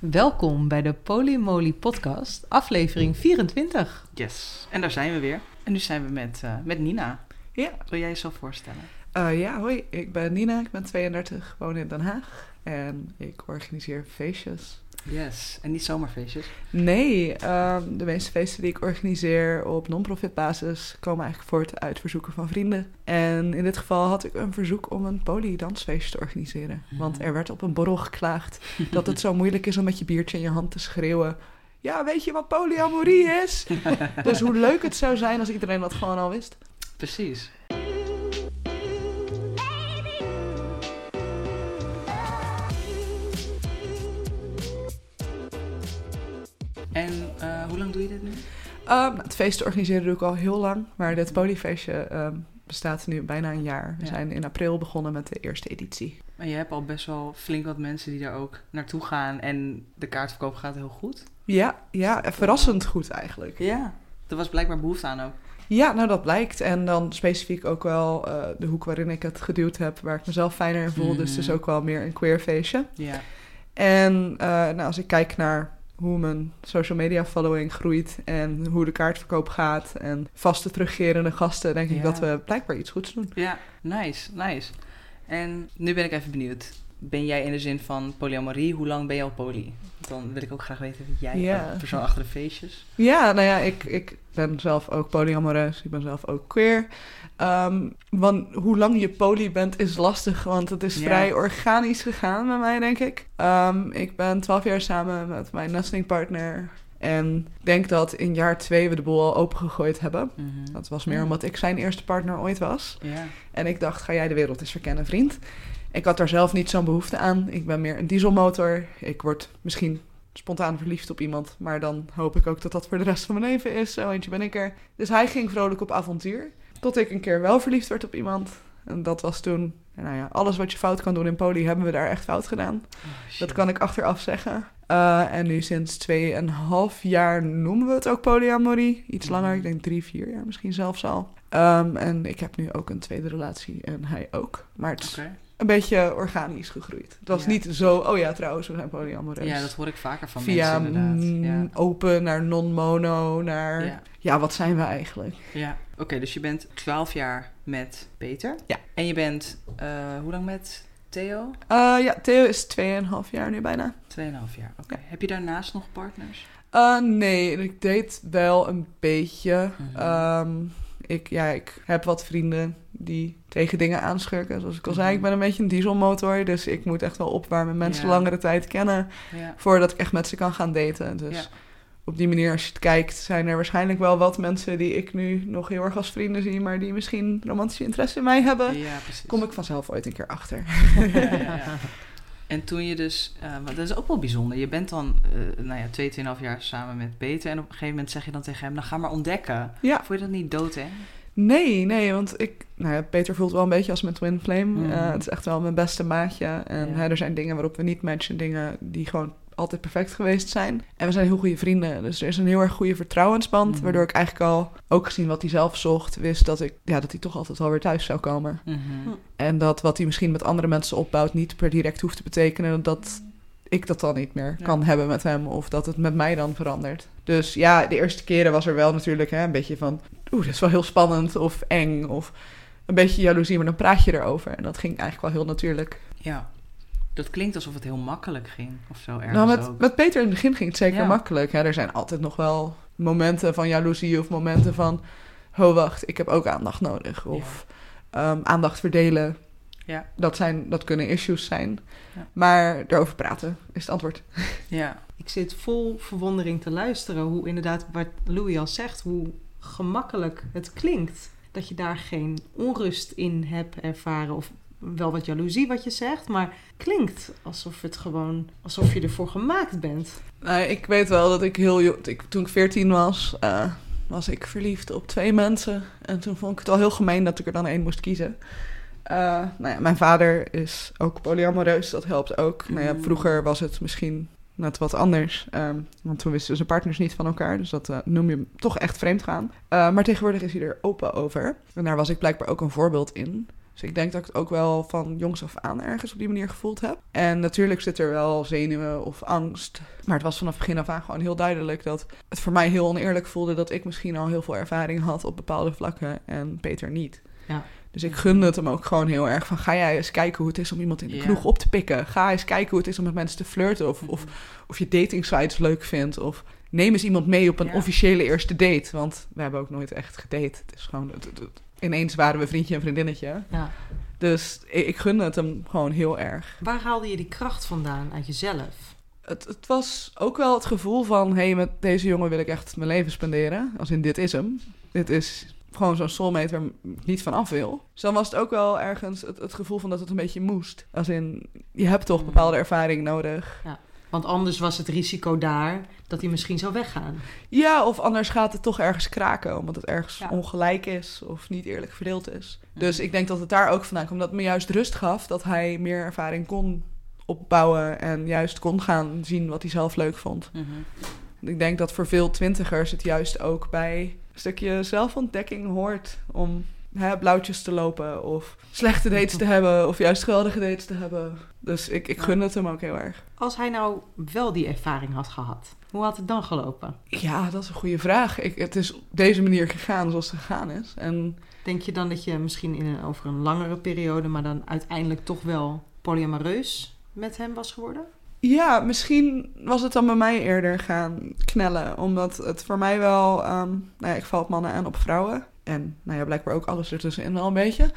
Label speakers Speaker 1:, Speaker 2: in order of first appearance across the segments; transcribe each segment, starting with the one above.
Speaker 1: Welkom bij de Polymoly Podcast, aflevering 24.
Speaker 2: Yes, en daar zijn we weer. En nu zijn we met, uh, met Nina.
Speaker 3: Ja.
Speaker 2: Wil jij jezelf voorstellen?
Speaker 3: Uh, ja, hoi. Ik ben Nina, ik ben 32, woon in Den Haag. En ik organiseer feestjes.
Speaker 2: Yes, en niet zomaar feestjes?
Speaker 3: Nee, uh, de meeste feesten die ik organiseer op non-profit basis komen eigenlijk voort uit verzoeken van vrienden. En in dit geval had ik een verzoek om een polydansfeest te organiseren. Want er werd op een borrel geklaagd dat het zo moeilijk is om met je biertje in je hand te schreeuwen. Ja, weet je wat polyamorie is? dus hoe leuk het zou zijn als iedereen dat gewoon al wist.
Speaker 2: Precies. En uh, hoe lang doe je dit nu?
Speaker 3: Um, het feest organiseren doe ik al heel lang, maar dit polyfeestje um, bestaat nu bijna een jaar. We
Speaker 2: Ja.
Speaker 3: zijn in april begonnen met de eerste editie.
Speaker 2: Maar je hebt al best wel flink wat mensen die daar ook naartoe gaan. En de kaartverkoop gaat heel goed.
Speaker 3: Ja, ja, verrassend goed eigenlijk.
Speaker 2: Ja. Er was blijkbaar behoefte aan ook.
Speaker 3: Ja, nou dat blijkt. En dan specifiek ook wel eh, de hoek waarin ik het geduwd heb, waar ik mezelf fijner in voel. Dus het is
Speaker 2: Mhm.
Speaker 3: ook wel meer een queer feestje.
Speaker 2: Ja.
Speaker 3: En eh, nou, als ik kijk naar hoe mijn social media following groeit en hoe de kaartverkoop gaat en vaste terugkerende gasten, denk
Speaker 2: Ja.
Speaker 3: ik dat we blijkbaar iets goeds doen.
Speaker 2: Ja, nice, nice. En nu ben ik even benieuwd. Ben jij in de zin van polyamorie, hoe lang ben je al poly? Dan wil ik ook graag weten wie jij
Speaker 3: Ja.
Speaker 2: de persoon achter de feestjes.
Speaker 3: Ja, nou ja, ik, ik ben zelf ook polyamoreus. Ik ben zelf ook queer. Ehm, want hoe lang je poly bent is lastig, want het is vrij organisch gegaan met mij, denk ik. Ehm, ik ben twaalf jaar samen met mijn nestlingpartner. En ik denk dat in jaar twee we de boel al opengegooid hebben.
Speaker 2: Mhm.
Speaker 3: Dat was meer omdat ik zijn eerste partner ooit was. En ik dacht, ga jij de wereld eens verkennen, vriend? Ik had daar zelf niet zo'n behoefte aan. Ik ben meer een dieselmotor. Ik word misschien spontaan verliefd op iemand. Maar dan hoop ik ook dat dat voor de rest van mijn leven is. Zo eentje ben ik er. Dus hij ging vrolijk op avontuur. Tot ik een keer wel verliefd werd op iemand. En dat was toen... Nou ja, alles wat je fout kan doen in poli hebben we daar echt fout gedaan.
Speaker 2: Oh.
Speaker 3: Dat kan ik achteraf zeggen. Uh, en nu sinds tweeënhalf jaar noemen we het ook polyamorie. Iets langer, ik denk drie, vier jaar misschien zelfs al. Um, en ik heb nu ook een tweede relatie en hij ook. Maar het
Speaker 2: Oké.
Speaker 3: Een beetje organisch gegroeid. Het was
Speaker 2: Ja.
Speaker 3: niet zo, oh ja, trouwens, we zijn polyamoreus.
Speaker 2: Ja, dat hoor ik vaker van
Speaker 3: Via
Speaker 2: mensen inderdaad.
Speaker 3: mm,
Speaker 2: Ja.
Speaker 3: open naar non-mono, naar...
Speaker 2: Ja.
Speaker 3: Ja. wat zijn we eigenlijk?
Speaker 2: Ja, oké, dus je bent 12 jaar met Peter.
Speaker 3: Ja.
Speaker 2: En je bent, eh, hoe lang met Theo?
Speaker 3: Uh, ja, Theo is 2,5 jaar nu bijna.
Speaker 2: 2,5 jaar, oké. Heb je daarnaast nog partners?
Speaker 3: Uh, nee, ik deed wel een beetje.
Speaker 2: Mhm.
Speaker 3: Um, ik, ja, ik heb wat vrienden die tegen dingen aanschurken. Zoals ik al zei,
Speaker 2: Mhm.
Speaker 3: ik ben een beetje een dieselmotor. Dus ik moet echt wel opwarmen mensen
Speaker 2: Ja.
Speaker 3: langere tijd kennen...
Speaker 2: Ja.
Speaker 3: voordat ik echt met ze kan gaan daten. Dus
Speaker 2: Ja.
Speaker 3: op die manier, als je het kijkt... zijn er waarschijnlijk wel wat mensen die ik nu nog heel erg als vrienden zie... maar die misschien romantische interesse in mij hebben. Kom ik vanzelf ooit een keer achter.
Speaker 2: En toen je dus, uh, want dat is ook wel bijzonder. Je bent dan, uh, nou ja, twee, tweeënhalf jaar samen met Peter. En op een gegeven moment zeg je dan tegen hem, nou ga maar ontdekken.
Speaker 3: Ja.
Speaker 2: Vond je dat niet dood, hè?
Speaker 3: Nee, nee, want ik... Nou ja, Peter voelt wel een beetje als mijn twin flame.
Speaker 2: Mm.
Speaker 3: Uh, het is echt wel mijn beste maatje. En
Speaker 2: Ja.
Speaker 3: hè, er zijn dingen waarop we niet matchen. Dingen die gewoon altijd perfect geweest zijn. En we zijn heel goede vrienden. Dus er is een heel erg goede vertrouwensband.
Speaker 2: Mhm.
Speaker 3: Waardoor ik eigenlijk al, ook gezien wat hij zelf zocht... wist dat ik, ja, dat hij toch altijd wel weer thuis zou komen.
Speaker 2: Mhm.
Speaker 3: En dat wat hij misschien met andere mensen opbouwt... niet per direct hoeft te betekenen dat ik dat dan niet meer
Speaker 2: Ja.
Speaker 3: kan hebben met hem. Of dat het met mij dan verandert. Dus ja, de eerste keren was er wel natuurlijk hè, een beetje van... Oeh, dat is wel heel spannend of eng of een beetje jaloezie. Maar dan praat je erover. En dat ging eigenlijk wel heel natuurlijk.
Speaker 2: Ja. Dat klinkt alsof het heel makkelijk ging, of zo ergens
Speaker 3: Nou, met,
Speaker 2: ook.
Speaker 3: met Peter in het begin ging het zeker
Speaker 2: Ja.
Speaker 3: makkelijk. Hè. Er zijn altijd nog wel momenten van jaloezie of momenten van... Oh, wacht, ik heb ook aandacht nodig. Of ehm, aandacht verdelen.
Speaker 2: Ja.
Speaker 3: Dat, zijn, dat kunnen issues zijn.
Speaker 2: Ja.
Speaker 3: Maar erover praten is het antwoord.
Speaker 2: Ja.
Speaker 1: Ik zit vol verwondering te luisteren hoe inderdaad, wat Louis al zegt, hoe gemakkelijk het klinkt. Dat je daar geen onrust in hebt ervaren of wel wat jaloezie wat je zegt, maar klinkt alsof het gewoon, alsof je ervoor gemaakt bent.
Speaker 3: Nou, ik weet wel dat ik heel jong... Toen ik 14 was, uh, was ik verliefd op twee mensen. En toen vond ik het al heel gemeen dat ik er dan één moest kiezen. Uh, nou ja, mijn vader is ook polyamoreus, dat helpt ook. Mm. Nou ja, vroeger was het misschien net wat anders. Um, want toen wisten zijn partners niet van elkaar. Dus dat uh, noem je toch echt vreemd gaan. Uh, maar tegenwoordig is hij er open over. En daar was ik blijkbaar ook een voorbeeld in. Dus ik denk dat ik het ook wel van jongs af aan ergens op die manier gevoeld heb. En natuurlijk zit er wel zenuwen of angst. Maar het was vanaf begin af aan gewoon heel duidelijk dat het voor mij heel oneerlijk voelde dat ik misschien al heel veel ervaring had op bepaalde vlakken en Peter niet.
Speaker 1: Ja.
Speaker 3: Dus ik gunde het hem ook gewoon heel erg van ga jij eens kijken hoe het is om iemand in de
Speaker 2: Ja.
Speaker 3: kroeg op te pikken. Ga eens kijken hoe het is om met mensen te flirten of, of, of je dating sites leuk vindt of neem eens iemand mee op een
Speaker 2: Ja.
Speaker 3: officiële eerste date. Want we hebben ook nooit echt gedate. Het is gewoon, het- het- het- ineens waren we vriendje en vriendinnetje.
Speaker 1: Ja.
Speaker 3: Dus ik, ik gunde het hem gewoon heel erg.
Speaker 1: Waar haalde je die kracht vandaan uit jezelf?
Speaker 3: Het, het was ook wel het gevoel van... hé, hey, met deze jongen wil ik echt mijn leven spenderen. Als in, dit is hem. Dit is gewoon zo'n soulmate waar ik niet van af wil. Dus dan was het ook wel ergens het, het gevoel van dat het een beetje moest. Als in, je hebt toch bepaalde ervaring nodig.
Speaker 1: Want anders was het risico daar dat hij misschien zou weggaan.
Speaker 3: Ja, of anders gaat het toch ergens kraken... omdat het ergens
Speaker 1: Ja.
Speaker 3: ongelijk is of niet eerlijk verdeeld is. Dus ik denk dat het daar ook vandaan komt. Dat het me juist rust gaf dat hij meer ervaring kon opbouwen... en juist kon gaan zien wat hij zelf leuk vond.
Speaker 2: Mhm.
Speaker 3: Ik denk dat voor veel twintigers het juist ook bij een stukje zelfontdekking hoort om hè, blauwtjes te lopen of slechte dates te hebben of juist geweldige dates te hebben. Dus ik, ik gun het hem ook heel erg.
Speaker 1: Als hij nou wel die ervaring had gehad, hoe had het dan gelopen?
Speaker 3: Ja, dat is een goede vraag. Ik, het is op deze manier gegaan zoals het gegaan is. En
Speaker 1: Denk je dan dat je misschien in een, over een langere periode, maar dan uiteindelijk toch wel polyamoreus met hem was geworden?
Speaker 3: ja, misschien was het dan bij mij eerder gaan knellen. Omdat het voor mij wel... ehm, nou ja, ik val op mannen en op vrouwen. En nou ja, blijkbaar ook alles ertussenin wel een beetje.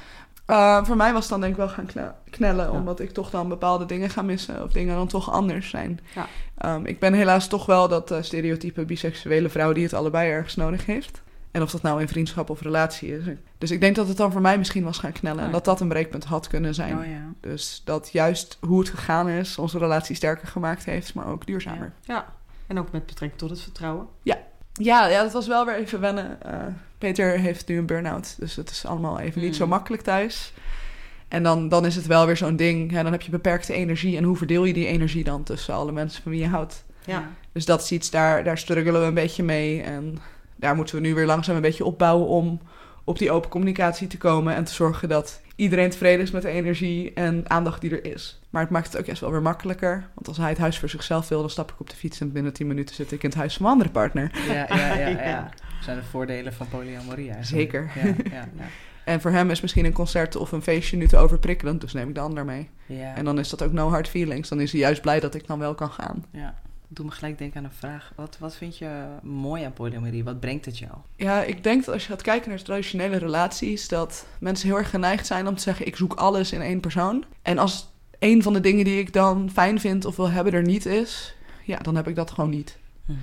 Speaker 3: Uh, voor mij was het dan denk ik wel gaan kne- knellen.
Speaker 1: Ja.
Speaker 3: Omdat ik toch dan bepaalde dingen ga missen. Of dingen dan toch anders zijn.
Speaker 1: Ja.
Speaker 3: Um, ik ben helaas toch wel dat uh, stereotype biseksuele vrouw die het allebei ergens nodig heeft. En of dat nou in vriendschap of relatie is. Dus ik denk dat het dan voor mij misschien was gaan knellen. En
Speaker 2: Ja.
Speaker 3: dat dat een breekpunt had kunnen zijn.
Speaker 2: Oh ja.
Speaker 3: Dus dat juist hoe het gegaan is, onze relatie sterker gemaakt heeft, maar ook duurzamer.
Speaker 1: Ja. En ook met betrekking tot het vertrouwen.
Speaker 3: Ja, ja dat was wel weer even wennen. Eh, Peter heeft nu een burn-out, dus het is allemaal even niet zo
Speaker 2: Mm.
Speaker 3: makkelijk thuis. En dan, dan is het wel weer zo'n ding. Ja, dan heb je beperkte energie. En hoe verdeel je die energie dan tussen alle mensen van wie je houdt?
Speaker 1: Ja.
Speaker 3: Dus dat is iets, daar, daar struggelen we een beetje mee. En daar moeten we nu weer langzaam een beetje opbouwen om op die open communicatie te komen. En te zorgen dat iedereen tevreden is met de energie en aandacht die er is. Maar het maakt het ook juist wel weer makkelijker. Want als hij het huis voor zichzelf wil, dan stap ik op de fiets en binnen 10 minuten zit ik in het huis van mijn andere partner.
Speaker 2: Ja, ja, ja, ja. Zijn de voordelen van polyamorie eigenlijk.
Speaker 3: Zeker.
Speaker 2: Ja, ja, ja.
Speaker 3: En voor hem is misschien een concert of een feestje nu te overprikkelend, dus neem ik de ander mee.
Speaker 2: ja.
Speaker 3: En dan is dat ook no hard feelings. Dan is hij juist blij dat ik dan wel kan gaan.
Speaker 2: ja. Doe me gelijk denken aan een vraag. Wat, wat vind je mooi aan polyamorie? Wat brengt het jou?
Speaker 3: Ja, ik denk dat als je gaat kijken naar traditionele relaties, dat mensen heel erg geneigd zijn om te zeggen: ik zoek alles in één persoon. En als een van de dingen die ik dan fijn vind of wil hebben er niet is, ja, dan heb ik dat gewoon niet.
Speaker 2: Mhm.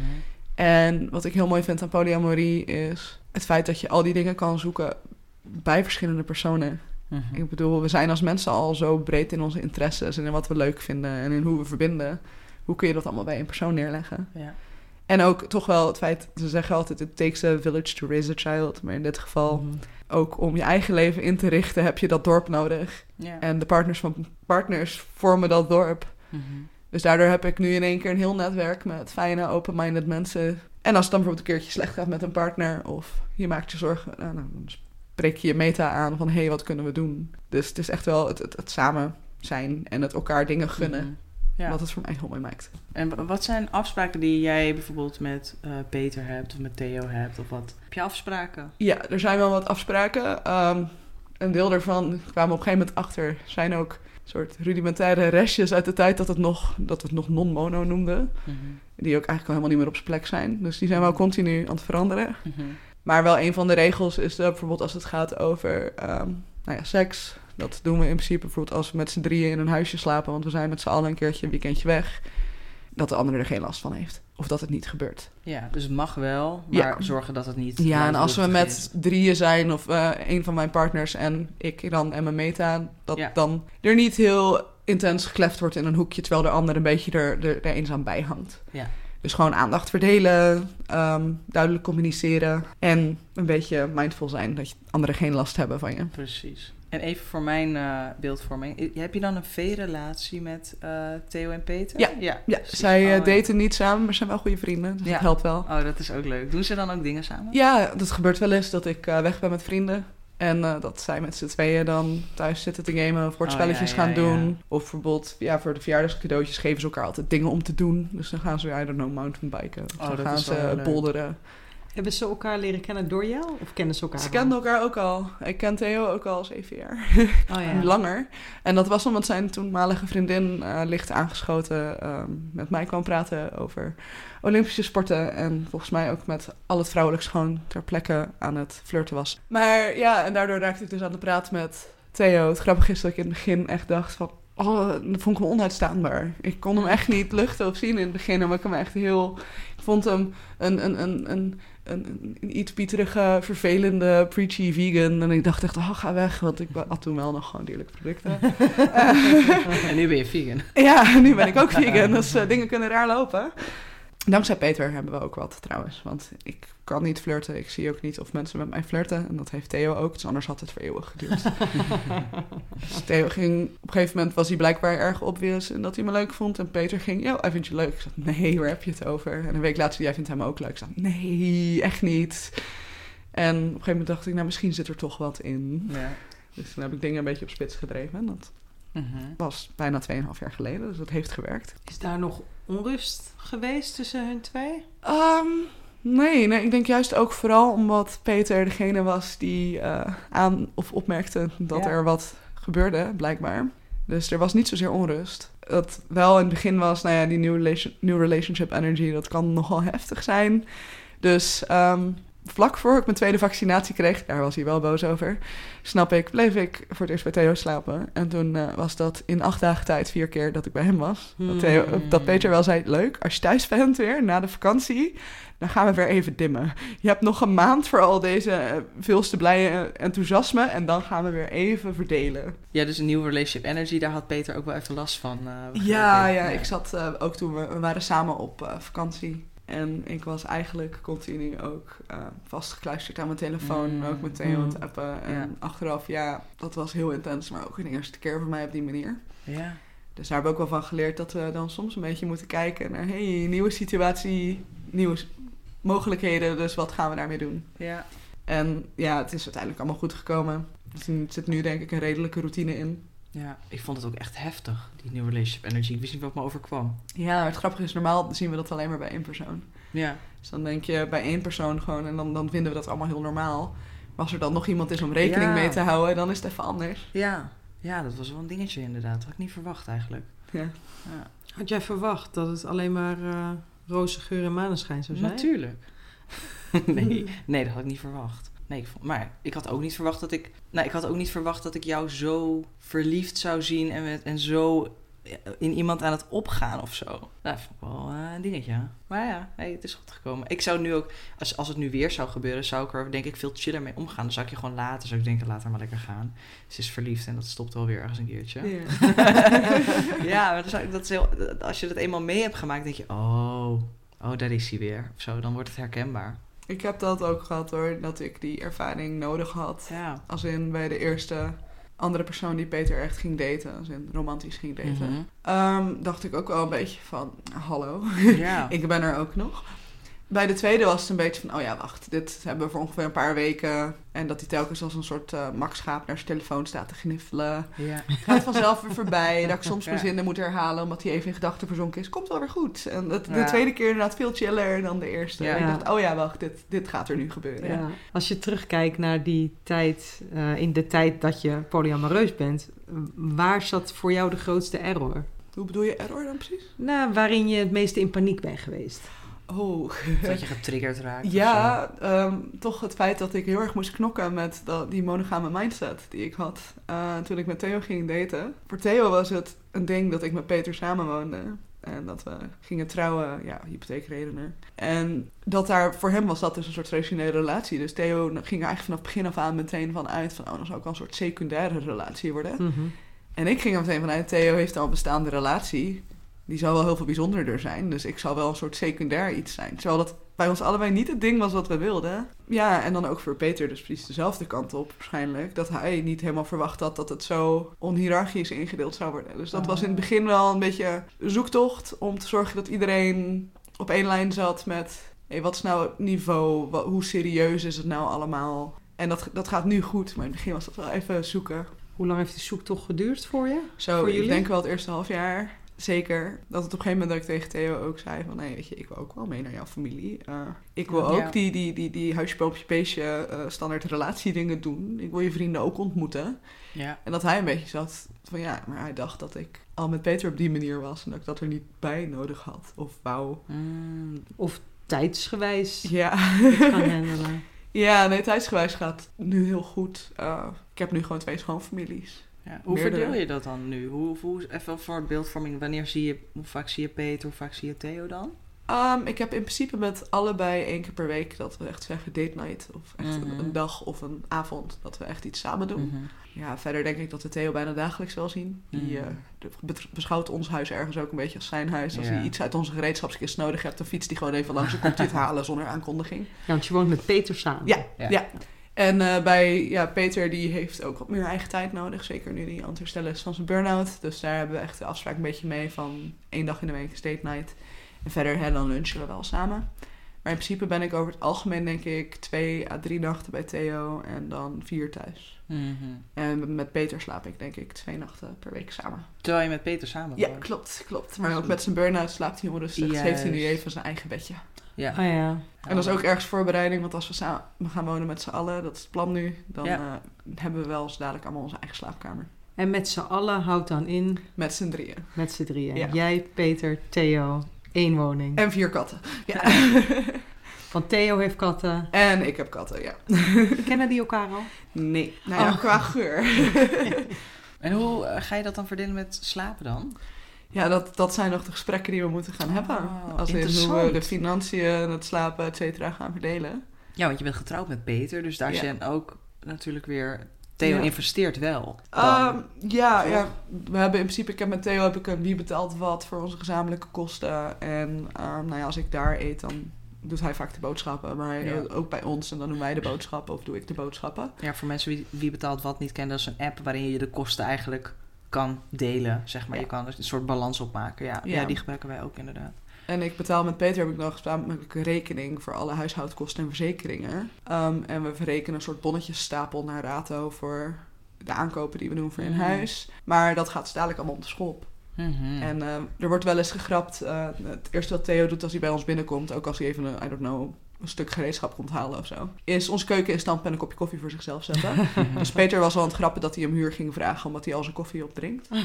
Speaker 3: En wat ik heel mooi vind aan polyamorie is het feit dat je al die dingen kan zoeken bij verschillende personen.
Speaker 2: Mhm.
Speaker 3: Ik bedoel, we zijn als mensen al zo breed in onze interesses en in wat we leuk vinden en in hoe we verbinden. Hoe kun je dat allemaal bij één persoon neerleggen?
Speaker 2: Ja.
Speaker 3: En ook toch wel het feit, ze zeggen altijd, it takes a village to raise a child. Maar in dit geval,
Speaker 1: Mhm.
Speaker 3: ook om je eigen leven in te richten, heb je dat dorp nodig. En de partners van partners vormen dat dorp.
Speaker 2: Mhm.
Speaker 3: Dus daardoor heb ik nu in één keer een heel netwerk met fijne, open-minded mensen. En als het dan bijvoorbeeld een keertje slecht gaat met een partner... of je maakt je zorgen, nou, dan spreek je je meta aan van... hé, hey, wat kunnen we doen? Dus het is echt wel het, het, het samen zijn en het elkaar dingen gunnen...
Speaker 2: Mhm. Ja.
Speaker 3: wat het voor mij heel mooi maakt.
Speaker 2: En wa- wat zijn afspraken die jij bijvoorbeeld met eh, Peter hebt of met Theo hebt of wat? Heb je afspraken?
Speaker 3: Ja, er zijn wel wat afspraken. Ehm, een deel daarvan kwamen we op een gegeven moment achter... zijn ook soort rudimentaire restjes uit de tijd dat, het nog, dat we het nog non-mono noemden...
Speaker 2: Mhm.
Speaker 3: die ook eigenlijk al helemaal niet meer op zijn plek zijn. Dus die zijn wel continu aan het veranderen.
Speaker 2: Mhm.
Speaker 3: Maar wel een van de regels is dat bijvoorbeeld als het gaat over ehm, nou ja, seks. Dat doen we in principe bijvoorbeeld als we met z'n drieën in een huisje slapen. Want we zijn met z'n allen een keertje een weekendje weg. Dat de andere er geen last van heeft. Of dat het niet gebeurt.
Speaker 2: Ja, dus het mag wel, maar
Speaker 3: Ja.
Speaker 2: zorgen dat het niet...
Speaker 3: Ja, en als we met drieën zijn of eh, een van mijn partners en ik dan en mijn meta... dat
Speaker 2: Ja.
Speaker 3: dan er niet heel intens gekleft wordt in een hoekje... terwijl de ander een beetje er, er, er eenzaam bij hangt.
Speaker 2: Ja.
Speaker 3: Dus gewoon aandacht verdelen, ehm, duidelijk communiceren... en een beetje mindful zijn dat je anderen geen last hebben van je.
Speaker 2: Precies. En even voor mijn eh, beeldvorming. Heb je dan een V-relatie met eh, Theo en Peter?
Speaker 3: Ja.
Speaker 2: ja,
Speaker 3: Ja, zij eh,
Speaker 2: Oh,
Speaker 3: daten niet samen, maar zijn wel goede vrienden. Dus
Speaker 2: Ja.
Speaker 3: dat helpt wel.
Speaker 2: Oh, dat is ook leuk. Doen ze dan ook dingen samen?
Speaker 3: Ja, dat gebeurt wel eens dat ik weg ben met vrienden. En dat zij met z'n tweeën dan thuis zitten te gamen of bordspelletjes
Speaker 2: Oh, ja,
Speaker 3: gaan doen. Of bijvoorbeeld ja, voor de verjaardagscadeautjes geven ze elkaar altijd dingen om te doen. Dus dan gaan ze, I don't know, mountainbiken. Of
Speaker 2: Oh,
Speaker 3: dan
Speaker 2: dat
Speaker 3: gaan ze
Speaker 2: leuk.
Speaker 1: Hebben ze elkaar leren kennen door jou? Of kennen ze elkaar
Speaker 3: Ze kenden elkaar ook al. Ik ken Theo ook al zeven jaar.
Speaker 1: Oh ja.
Speaker 3: Langer. En dat was omdat zijn toenmalige vriendin eh, licht aangeschoten ehm, met mij kwam praten over Olympische sporten. En volgens mij ook met al het vrouwelijks gewoon ter plekke aan het flirten was. Maar ja, en daardoor raakte ik dus aan de praat met Theo. Het grappige is dat ik in het begin echt dacht van... Oh, dat vond ik hem onuitstaanbaar. Ik kon hem echt niet luchten of zien in het begin. Maar ik hem echt heel... Ik vond hem een, een, een, een, een, een iets pieterige, vervelende, preachy vegan. En ik dacht echt, oh, ga weg. Want ik had toen wel nog gewoon dierlijke producten.
Speaker 2: En nu ben je vegan.
Speaker 3: Ja, nu ben ik ook vegan, dus eh, dingen kunnen raar lopen. Dankzij Peter hebben we ook wat trouwens. Want ik kan niet flirten. Ik zie ook niet of mensen met mij flirten. En dat heeft Theo ook. Dus anders had het voor eeuwig geduurd. dus Theo ging... Op een gegeven moment was hij blijkbaar erg obvious en dat hij me leuk vond. En Peter ging, yo, hij vindt je leuk. Ik zei, nee, waar heb je het over? En een week later, jij vindt hem ook leuk. Ik zei, nee, echt niet. En op een gegeven moment dacht ik, nou, misschien zit er toch wat in.
Speaker 2: Ja.
Speaker 3: Dus toen heb ik dingen een beetje op spits gedreven. En dat
Speaker 2: Mhm.
Speaker 3: was bijna 2,5 jaar geleden, dus dat heeft gewerkt.
Speaker 1: Is daar nog onrust geweest tussen hun twee?
Speaker 3: Ehm, nee, nee, ik denk juist ook vooral omdat Peter degene was die eh, aan of opmerkte dat
Speaker 2: Ja.
Speaker 3: er wat gebeurde, blijkbaar. Dus er was niet zozeer onrust. Dat wel in het begin was, nou ja, die new, relation, new relationship energy, dat kan nogal heftig zijn. Dus ehm, vlak voor ik mijn tweede vaccinatie kreeg, daar was hij wel boos over, snap ik, bleef ik voor het eerst bij Theo slapen. En toen eh, was dat in acht dagen tijd vier keer dat ik bij hem was. Dat, Theo,
Speaker 2: Hmm.
Speaker 3: dat Peter wel zei, leuk, als je thuis bent weer, na de vakantie, dan gaan we weer even dimmen. Je hebt nog een maand voor al deze eh, veelste blije enthousiasme en dan gaan we weer even verdelen.
Speaker 2: Ja, dus een nieuwe relationship energy, daar had Peter ook wel even last van. eh,
Speaker 3: Ja, ja, ik zat eh, ook toen we, we waren samen op eh, vakantie. En ik was eigenlijk continu ook eh, vastgekluisterd aan mijn telefoon.
Speaker 2: Mm.
Speaker 3: Ook met Theo aan het
Speaker 1: Mm.
Speaker 3: appen. En
Speaker 2: Ja.
Speaker 3: achteraf, ja, dat was heel intens. Maar ook de eerste keer voor mij op die manier.
Speaker 2: Ja.
Speaker 3: Dus daar hebben we ook wel van geleerd dat we dan soms een beetje moeten kijken naar... hey, nieuwe situatie, nieuwe mogelijkheden. Dus wat gaan we daarmee doen?
Speaker 2: Ja.
Speaker 3: En ja, het is uiteindelijk allemaal goed gekomen. Er zit nu denk ik een redelijke routine in.
Speaker 2: Ja, ik vond het ook echt heftig, die nieuwe relationship energy. Ik wist niet wat me overkwam.
Speaker 3: Ja, het grappige is, normaal zien we dat alleen maar bij één persoon.
Speaker 2: Ja.
Speaker 3: Dus dan denk je bij één persoon gewoon en dan, dan vinden we dat allemaal heel normaal. Maar als er dan nog iemand is om rekening
Speaker 2: Ja.
Speaker 3: mee te houden, dan is het even anders.
Speaker 2: Ja. Ja, dat was wel een dingetje inderdaad. Dat had ik niet verwacht eigenlijk.
Speaker 3: Ja.
Speaker 2: Ja.
Speaker 1: Had jij verwacht dat het alleen maar eh roze geur en maneschijn zou zijn?
Speaker 2: Natuurlijk. nee, nee, dat had ik niet verwacht. Nee, ik vond, maar ik had ook niet verwacht dat ik. Nou, ik had ook niet verwacht dat ik jou zo verliefd zou zien en, met, en zo in iemand aan het opgaan of zo. Nou, dat vond ik wel eh, een dingetje. Maar ja, nee, het is goed gekomen. Ik zou nu ook, als, als het nu weer zou gebeuren, zou ik er denk ik veel chiller mee omgaan. Dan zou ik je gewoon laten. Zou ik denken, laat haar maar lekker gaan. Ze is verliefd en dat stopt wel weer ergens een keertje. ja, maar dan zou dat is heel, als je dat eenmaal mee hebt gemaakt, denk je, oh, oh, daar is hij weer. Of zo, dan wordt het herkenbaar.
Speaker 3: Ik heb dat ook gehad hoor, dat ik die ervaring nodig had.
Speaker 2: Ja.
Speaker 3: Als in bij de eerste andere persoon die Peter echt ging daten, als in romantisch ging daten. Ehm, dacht ik ook wel een beetje van, hallo,
Speaker 2: Ja.
Speaker 3: ik ben er ook nog. Bij de tweede was het een beetje van, oh ja, wacht, dit hebben we voor ongeveer een paar weken. En dat hij telkens als een soort uh, Max Schaap naar zijn telefoon staat te gniffelen.
Speaker 2: ja.
Speaker 3: Gaat vanzelf weer voorbij. Dat ik soms mijn zinnen moet herhalen omdat hij even in gedachten verzonken is. Komt wel weer goed. En dat, de
Speaker 2: Ja.
Speaker 3: tweede keer inderdaad veel chiller dan de eerste.
Speaker 2: Ja.
Speaker 3: Ik dacht, oh ja, wacht, dit, dit gaat er nu gebeuren.
Speaker 1: Als je terugkijkt naar die tijd, eh, in de tijd dat je polyamoreus bent, waar zat voor jou de grootste error?
Speaker 3: Hoe bedoel je error dan precies?
Speaker 1: Nou, waarin je het meeste in paniek bent geweest.
Speaker 3: Oh,
Speaker 2: Dat je getriggerd raakt.
Speaker 3: ja, ehm, toch het feit dat ik heel erg moest knokken met dat, die monogame mindset die ik had eh, toen ik met Theo ging daten. Voor Theo was het een ding dat ik met Peter samenwoonde. En dat we gingen trouwen, ja, hypotheekredenen. En dat daar, voor hem was dat dus een soort traditionele relatie. Dus Theo ging er eigenlijk vanaf begin af aan meteen van uit van, oh, dan zou ook wel een soort secundaire relatie worden.
Speaker 1: Mhm.
Speaker 3: En ik ging er meteen vanuit, Theo heeft al een bestaande relatie. Die zal wel heel veel bijzonderder zijn. Dus ik zal wel een soort secundair iets zijn. Terwijl dat bij ons allebei niet het ding was wat we wilden. Ja, en dan ook voor Peter dus precies dezelfde kant op waarschijnlijk. Dat hij niet helemaal verwacht had dat het zo onhierarchisch ingedeeld zou worden. Dus dat was in het begin wel een beetje een zoektocht om te zorgen dat iedereen op één lijn zat met... Hey, wat is nou het niveau? Wat- hoe serieus is het nou allemaal? En dat, dat gaat nu goed, maar in het begin was dat wel even zoeken.
Speaker 1: Hoe lang heeft de zoektocht geduurd voor je?
Speaker 3: Zo,
Speaker 1: Voor
Speaker 3: ik
Speaker 1: jullie?
Speaker 3: denk wel het eerste half jaar. Zeker. Dat het op een gegeven moment dat ik tegen Theo ook zei van... Nee, weet je, ik wil ook wel mee naar jouw familie. Uh, ik wil ook
Speaker 2: Ja.
Speaker 3: die, die, die, die huisje, boompje, beestje uh, standaard relatiedingen doen. Ik wil je vrienden ook ontmoeten.
Speaker 2: Ja.
Speaker 3: En dat hij een beetje zat van ja, maar hij dacht dat ik al met Peter op die manier was. En dat ik dat er niet bij nodig had. Of wou.
Speaker 2: Mm,
Speaker 1: Of tijdsgewijs
Speaker 3: Ja.
Speaker 1: handelen?
Speaker 3: ja, nee, tijdsgewijs gaat nu heel goed. Uh, ik heb nu gewoon twee schoonfamilies.
Speaker 2: Ja. Hoe
Speaker 3: Meerdere.
Speaker 2: verdeel je dat dan nu? Hoe, hoe, even voor beeldvorming, wanneer zie je, hoe vaak zie je Peter, hoe vaak zie je Theo dan?
Speaker 3: Um, ik heb in principe met allebei één keer per week dat we echt zeggen date night. Of echt een,
Speaker 2: Mhm.
Speaker 3: een dag of een avond dat we echt iets samen doen.
Speaker 2: Mhm.
Speaker 3: Ja, verder denk ik dat we Theo bijna dagelijks wel zien. Die
Speaker 2: Mhm.
Speaker 3: eh, de- beschouwt ons huis ergens ook een beetje als zijn huis. Als
Speaker 2: Ja.
Speaker 3: hij iets uit onze gereedschapskist nodig hebt, dan fietst hij gewoon even langs en komt hij het halen zonder aankondiging.
Speaker 1: Ja, want je woont met Peter samen.
Speaker 3: Ja,
Speaker 2: Ja.
Speaker 3: ja. En eh, bij ja, Peter, die heeft ook wat meer eigen tijd nodig. Zeker nu hij aan het herstellen is van zijn burn-out. Dus daar hebben we echt de afspraak een beetje mee van één dag in de week is date night. En verder, hè, dan lunchen we wel samen. Maar in principe ben ik over het algemeen, denk ik, twee à drie nachten bij Theo en dan vier thuis.
Speaker 2: Mhm.
Speaker 3: En met Peter slaap ik, denk ik, twee nachten per week samen.
Speaker 2: Terwijl je met Peter samen
Speaker 3: Ja,
Speaker 2: woont.
Speaker 3: klopt, klopt. Maar ook met zijn burn-out slaapt hij onrustig. Dus heeft hij nu even zijn eigen bedje.
Speaker 2: Ja.
Speaker 1: Oh ja.
Speaker 3: En dat is ook ergens voorbereiding, want als we samen gaan wonen met z'n allen, dat is het plan nu, dan
Speaker 2: Ja.
Speaker 3: eh, hebben we wel eens dadelijk allemaal onze eigen slaapkamer.
Speaker 1: En met z'n allen houdt dan in,
Speaker 3: Met z'n drieën.
Speaker 1: met z'n drieën.
Speaker 3: Ja.
Speaker 1: Jij, Peter, Theo, één woning.
Speaker 3: En vier katten. Ja.
Speaker 1: Want Theo heeft katten.
Speaker 3: en ik heb katten, ja.
Speaker 1: Kennen die elkaar al?
Speaker 3: Nee. Nou ja,
Speaker 1: Oh.
Speaker 3: qua geur.
Speaker 2: En hoe eh, ga je dat dan verdelen met slapen dan?
Speaker 3: Ja, dat, dat zijn nog de gesprekken die we moeten gaan hebben.
Speaker 2: Oh,
Speaker 3: Als in hoe we de financiën, het slapen, et cetera, gaan verdelen.
Speaker 2: Ja, want je bent getrouwd met Peter, dus daar
Speaker 3: Ja.
Speaker 2: zijn ook natuurlijk weer... Theo
Speaker 3: Ja.
Speaker 2: investeert wel. Dan.
Speaker 3: Ehm, ja, ja, we hebben in principe, ik heb met Theo heb ik een wie betaalt wat voor onze gezamenlijke kosten. En ehm, nou ja, als ik daar eet, dan doet hij vaak de boodschappen. Maar
Speaker 2: Ja.
Speaker 3: ook bij ons, en dan doen wij de boodschappen of doe ik de boodschappen.
Speaker 2: Ja, voor mensen wie, wie betaalt wat niet kennen, dat is een app waarin je de kosten eigenlijk kan delen, zeg maar.
Speaker 3: Ja.
Speaker 2: Je kan er een soort balans opmaken. Ja, ja.
Speaker 3: Ja.
Speaker 2: die gebruiken wij ook inderdaad.
Speaker 3: En ik betaal met Peter heb ik nog een rekening voor alle huishoudkosten en verzekeringen. Ehm, en we verrekenen een soort bonnetjesstapel naar Rato voor de aankopen die we doen voor in
Speaker 2: Mhm.
Speaker 3: huis. Maar dat gaat dus dadelijk allemaal op de schop.
Speaker 2: Mhm.
Speaker 3: En eh, er wordt wel eens gegrapt. eh, het eerste wat Theo doet als hij bij ons binnenkomt, ook als hij even een, I don't know, een stuk gereedschap komt halen of zo, is onze keuken in stand en een kopje koffie voor zichzelf zetten. dus Peter was al aan het grappen dat hij hem huur ging vragen omdat hij al zijn koffie opdrinkt.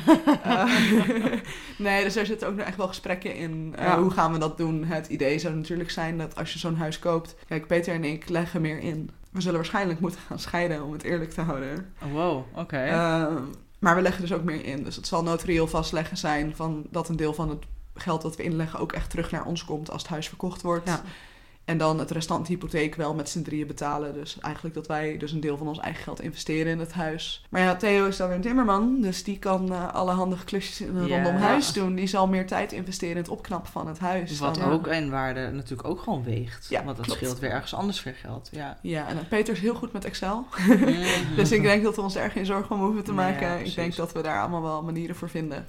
Speaker 3: Eh, nee, dus er zitten ook nog echt wel gesprekken in. eh,
Speaker 1: Ja.
Speaker 3: Hoe gaan we dat doen? Het idee zou natuurlijk zijn dat als je zo'n huis koopt, kijk, Peter en ik leggen meer in. We zullen waarschijnlijk moeten gaan scheiden om het eerlijk te houden.
Speaker 2: Oh, wow, oké.
Speaker 3: Eh, maar we leggen dus ook meer in. Dus het zal notarieel vastleggen zijn van dat een deel van het geld dat we inleggen ook echt terug naar ons komt als het huis verkocht wordt.
Speaker 1: Ja.
Speaker 3: En dan het restant hypotheek wel met z'n drieën betalen. Dus eigenlijk dat wij dus een deel van ons eigen geld investeren in het huis. Maar ja, Theo is dan weer een timmerman. Dus die kan eh, alle handige klusjes in een
Speaker 2: Ja.
Speaker 3: rondom huis doen. Die zal meer tijd investeren in het opknappen van het huis.
Speaker 2: Wat
Speaker 3: dan-
Speaker 2: ook in waarde natuurlijk ook gewoon weegt.
Speaker 3: Ja,
Speaker 2: want dat
Speaker 3: klopt.
Speaker 2: scheelt weer ergens anders weer geld. Ja.
Speaker 3: Ja, en eh, Peter is heel goed met Excel. Dus ik denk dat we ons er geen zorgen om hoeven te
Speaker 2: Ja,
Speaker 3: maken. ik denk dat we daar allemaal wel manieren voor vinden.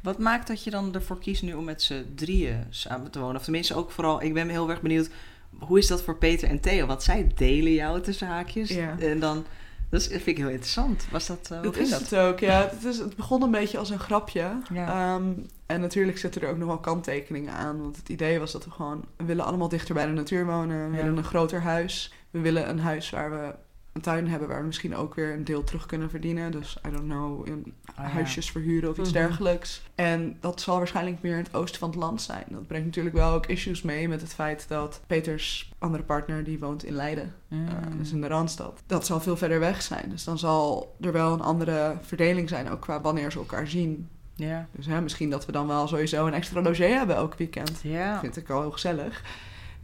Speaker 2: Wat maakt dat je dan ervoor kiest nu om met z'n drieën samen te wonen? Of tenminste ook vooral, ik ben heel erg benieuwd, hoe is dat voor Peter en Theo? Want zij delen jou tussen haakjes.
Speaker 3: Ja.
Speaker 2: En dan, dat is- vind ik heel interessant. Was dat, uh, hoe
Speaker 3: Dat is
Speaker 2: dat?
Speaker 3: het ook, ja. Het, is, het begon een beetje als een grapje.
Speaker 2: Ja.
Speaker 3: Ehm, en natuurlijk zitten er ook nog wel kanttekeningen aan. Want het idee was dat we gewoon... We willen allemaal dichter bij de natuur wonen. We
Speaker 2: Ja.
Speaker 3: willen een groter huis. We willen een huis waar we een tuin hebben... waar we misschien ook weer een deel terug kunnen verdienen. Dus, I don't know, in
Speaker 2: Oh, ja.
Speaker 3: huisjes verhuren of iets
Speaker 1: Mhm.
Speaker 3: dergelijks. En dat zal waarschijnlijk meer in het oosten van het land zijn. Dat brengt natuurlijk wel ook issues mee met het feit dat Peters andere partner... die woont in Leiden.
Speaker 2: Mm.
Speaker 3: Uh, dus in de Randstad. Dat zal veel verder weg zijn. Dus dan zal er wel een andere verdeling zijn, ook qua wanneer ze elkaar zien.
Speaker 2: Ja.
Speaker 3: Dus hè, misschien dat we dan wel sowieso een extra logé hebben elk weekend.
Speaker 2: Ja.
Speaker 3: Vind ik al heel gezellig.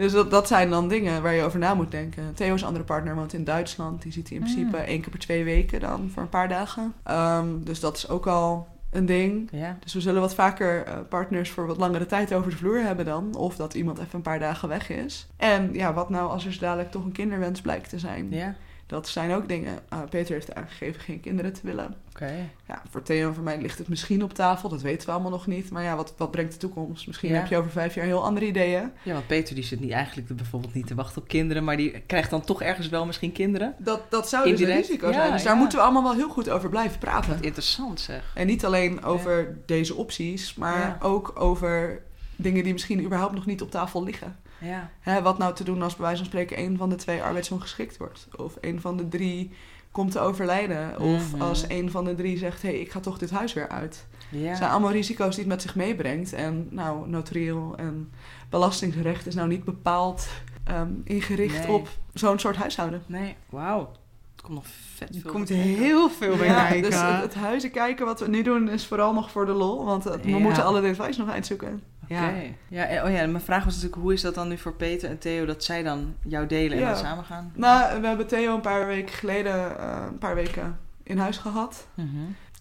Speaker 3: Dus dat, dat zijn dan dingen waar je over na moet denken. Theo's andere partner woont in Duitsland. Die ziet hij in
Speaker 2: Mm.
Speaker 3: principe één keer per twee weken dan voor een paar dagen. Ehm, dus dat is ook al een ding.
Speaker 2: Ja.
Speaker 3: Dus we zullen wat vaker eh, partners voor wat langere tijd over de vloer hebben dan. Of dat iemand even een paar dagen weg is. En ja, wat nou als er dadelijk toch een kinderwens blijkt te zijn?
Speaker 2: Ja.
Speaker 3: Dat zijn ook dingen. Uh, Peter heeft aangegeven geen kinderen te willen.
Speaker 2: Oké.
Speaker 3: Ja, voor Theo en voor mij ligt het misschien op tafel. Dat weten we allemaal nog niet. Maar ja, wat, wat brengt de toekomst? Misschien
Speaker 2: Ja.
Speaker 3: heb je over vijf jaar heel andere ideeën.
Speaker 2: Ja, want Peter die zit niet eigenlijk bijvoorbeeld niet te wachten op kinderen, maar die krijgt dan toch ergens wel misschien kinderen.
Speaker 3: Dat, dat zou dus een risico
Speaker 2: ja,
Speaker 3: zijn. Dus daar
Speaker 2: ja.
Speaker 3: moeten we allemaal wel heel goed over blijven praten.
Speaker 2: Interessant zeg.
Speaker 3: En niet alleen over deze opties, maar ook over dingen die misschien überhaupt nog niet op tafel liggen.
Speaker 2: Ja.
Speaker 3: Hè, wat nou te doen als bij wijze van spreken een van de twee arbeidsongeschikt wordt? Of een van de drie komt te overlijden? Of als een van de drie zegt, hé, hey, ik ga toch dit huis weer uit.
Speaker 2: Ja.
Speaker 3: Het zijn allemaal risico's die het met zich meebrengt. En nou, notarieel en belastingsrecht is nou niet bepaald ehm, ingericht
Speaker 2: Nee.
Speaker 3: op zo'n soort huishouden.
Speaker 2: Nee, wauw. Het komt nog vet
Speaker 1: Er
Speaker 2: veel.
Speaker 1: komt
Speaker 2: bij kijken.
Speaker 1: heel veel bij
Speaker 3: Ja,
Speaker 1: kijken.
Speaker 3: dus het, het huizen kijken wat we nu doen is vooral nog voor de lol. Want eh, we
Speaker 2: Ja.
Speaker 3: moeten alle details nog uitzoeken.
Speaker 1: Ja.
Speaker 2: Oké. Ja, en- oh ja, mijn vraag was natuurlijk, hoe is dat dan nu voor Peter en Theo dat zij dan jou delen en
Speaker 3: Ja.
Speaker 2: dan samen gaan?
Speaker 3: Nou, we hebben Theo een paar weken geleden eh, een paar weken in huis gehad.
Speaker 2: Mhm.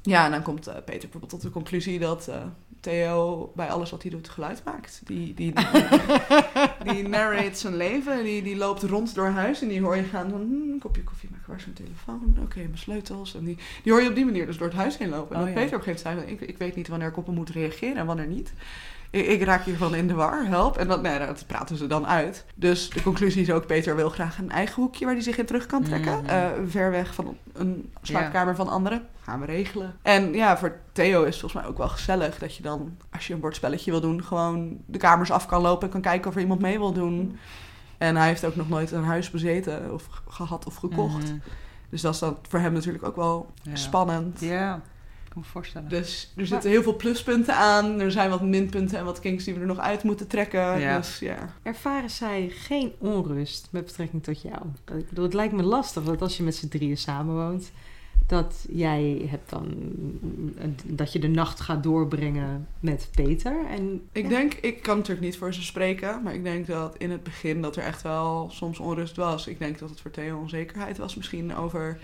Speaker 3: Ja, en dan komt eh, Peter bijvoorbeeld tot de conclusie dat eh, Theo bij alles wat hij doet geluid maakt. Die, die, die narrate zijn leven. Die, die loopt rond door huis en die hoor je gaan van... Hmm, een kopje koffie maken, waar is mijn telefoon? Oké, mijn sleutels. En die, die hoor je op die manier dus door het huis heen lopen. En
Speaker 2: Oh,
Speaker 3: dat
Speaker 2: ja.
Speaker 3: Peter op een gegeven moment zei... Ik, ik weet niet wanneer ik op hem moet reageren en wanneer niet. Ik, ik raak hiervan in de war, help. En dat, nee, dat praten ze dan uit. Dus de conclusie is ook... Peter wil graag een eigen hoekje waar hij zich in terug kan trekken.
Speaker 2: Mhm.
Speaker 3: Eh, ver weg van een slaapkamer van anderen. Gaan we regelen. En ja, voor Theo is het volgens mij ook wel gezellig dat je dan, als je een bordspelletje wil doen, gewoon de kamers af kan lopen en kan kijken of er iemand mee wil doen. En hij heeft ook nog nooit een huis bezeten of gehad of gekocht.
Speaker 2: Mhm.
Speaker 3: Dus dat is dan voor hem natuurlijk ook wel
Speaker 2: Ja.
Speaker 3: spannend.
Speaker 2: Ja, ik kan me voorstellen.
Speaker 3: Dus er zitten heel veel pluspunten aan. Er zijn wat minpunten en wat kinks die we er nog uit moeten trekken.
Speaker 2: Ja.
Speaker 3: Dus ja.
Speaker 1: Ervaren zij geen onrust met betrekking tot jou? Ik bedoel, het lijkt me lastig dat als je met z'n drieën samenwoont, dat jij hebt dan dat je de nacht gaat doorbrengen met Peter. En
Speaker 3: Ik denk, ik kan natuurlijk niet voor ze spreken, maar ik denk dat in het begin dat er echt wel soms onrust was. Ik denk dat het voor Theo onzekerheid was misschien over,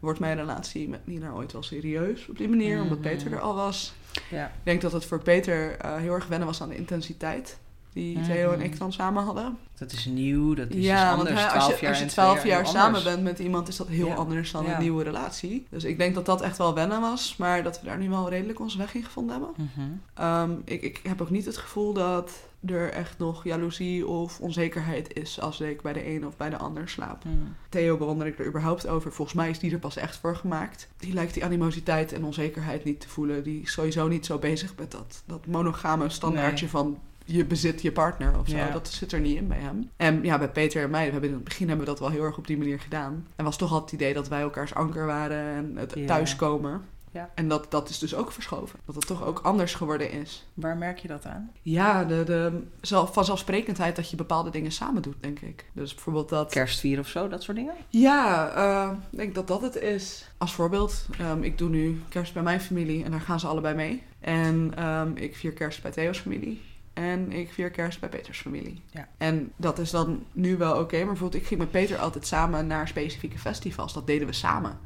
Speaker 3: wordt mijn relatie met Nina ooit wel serieus op die manier, omdat
Speaker 2: Mhm.
Speaker 3: Peter er al was.
Speaker 2: Ja.
Speaker 3: Ik denk dat het voor Peter eh, heel erg wennen was aan de intensiteit die Theo en
Speaker 2: Mhm.
Speaker 3: ik dan samen hadden.
Speaker 2: Dat is nieuw, dat is iets
Speaker 3: ja,
Speaker 2: anders.
Speaker 3: hè,
Speaker 2: 12
Speaker 3: als je,
Speaker 2: jaar
Speaker 3: als je
Speaker 2: en
Speaker 3: 12
Speaker 2: twee
Speaker 3: jaar samen bent met iemand, is dat heel
Speaker 2: Ja.
Speaker 3: anders dan
Speaker 2: Ja.
Speaker 3: een nieuwe relatie. Dus ik denk dat dat echt wel wennen was, maar dat we daar nu wel redelijk onze weg in gevonden hebben.
Speaker 2: Mhm.
Speaker 3: Ehm, ik, ik heb ook niet het gevoel dat er echt nog jaloezie of onzekerheid is als ik bij de een of bij de ander slaap.
Speaker 2: Mhm.
Speaker 3: Theo bewonder ik er überhaupt over. Volgens mij is die er pas echt voor gemaakt. Die lijkt die animositeit en onzekerheid niet te voelen. Die is sowieso niet zo bezig met dat, dat monogame standaardje van je bezit je partner of zo.
Speaker 2: Ja.
Speaker 3: Dat zit er niet in bij hem. En ja, bij Peter en mij, we hebben in het begin hebben we dat wel heel erg op die manier gedaan. En was toch altijd het idee dat wij elkaars anker waren en het
Speaker 2: Ja.
Speaker 3: thuiskomen.
Speaker 2: Ja.
Speaker 3: En dat, dat is dus ook verschoven. Dat het toch ook anders geworden is.
Speaker 2: Waar merk je dat aan?
Speaker 3: Ja, de, de zelf, vanzelfsprekendheid dat je bepaalde dingen samen doet, denk ik. Dus bijvoorbeeld dat...
Speaker 2: Kerstvieren of zo, dat soort dingen?
Speaker 3: Ja, eh, ik denk dat dat het is. Als voorbeeld, ehm, ik doe nu kerst bij mijn familie en daar gaan ze allebei mee. En ehm, ik vier kerst bij Theo's familie. En ik vier kerst bij Peters familie.
Speaker 2: Ja.
Speaker 3: En dat is dan nu wel oké. maar bijvoorbeeld, ik ging met Peter altijd samen naar specifieke festivals. Dat deden we samen.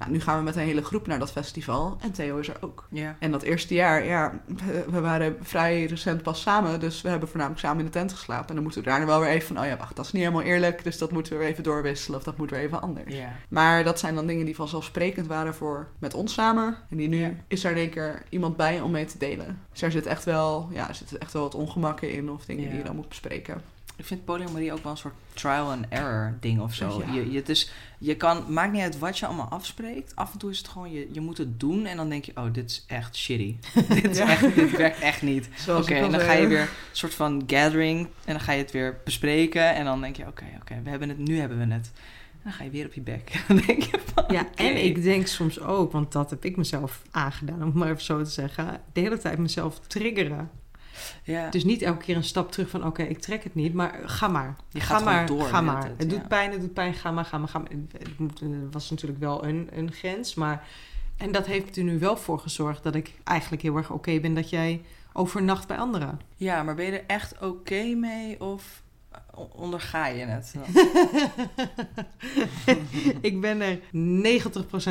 Speaker 3: Nou, nu gaan we met een hele groep naar dat festival. En Theo is er ook.
Speaker 2: Ja.
Speaker 3: En dat eerste jaar, ja, we- waren vrij recent pas samen. Dus we hebben voornamelijk samen in de tent geslapen. En dan moeten we daarna wel weer even van, oh ja, wacht, dat is niet helemaal eerlijk. Dus dat moeten we weer even doorwisselen of dat moet weer even anders. Maar dat zijn dan dingen die vanzelfsprekend waren voor met ons samen. En die nu is er in één keer iemand bij om mee te delen. Dus er zit echt wel, ja, er zit echt wel wat ongemakken in of dingen die je dan moet bespreken.
Speaker 2: Ik vind polyamorie ook wel een soort trial and error ding of zo.
Speaker 3: Ja.
Speaker 2: Je, je, het is, je kan, maakt niet uit wat je allemaal afspreekt. Af en toe is het gewoon, je, je moet het doen en dan denk je, oh, dit is echt shitty. dit, is
Speaker 3: Ja.
Speaker 2: echt, dit werkt echt niet. Oké, en dan ga je weer een soort van gathering en dan ga je het weer bespreken en dan denk je, oké, oké, we hebben het, nu hebben we het. En dan ga je weer op je bek. Dan denk je van,
Speaker 1: Ja, en ik denk soms ook, want dat heb ik mezelf aangedaan, om het maar even zo te zeggen, de hele tijd mezelf triggeren.
Speaker 2: Ja.
Speaker 1: Dus niet elke keer een stap terug van, oké, ik trek het niet, maar ga maar.
Speaker 2: Je
Speaker 1: ga maar,
Speaker 2: door
Speaker 1: ga maar.
Speaker 2: het,
Speaker 1: Het,
Speaker 2: ja.
Speaker 1: doet pijn, het doet pijn, ga maar, ga maar, ga maar. Het er was natuurlijk wel een, een grens, maar... En dat heeft er nu wel voor gezorgd dat ik eigenlijk heel erg oké ben dat jij overnacht bij anderen.
Speaker 2: ja, maar ben je er echt oké mee of onderga je het?
Speaker 1: ik ben er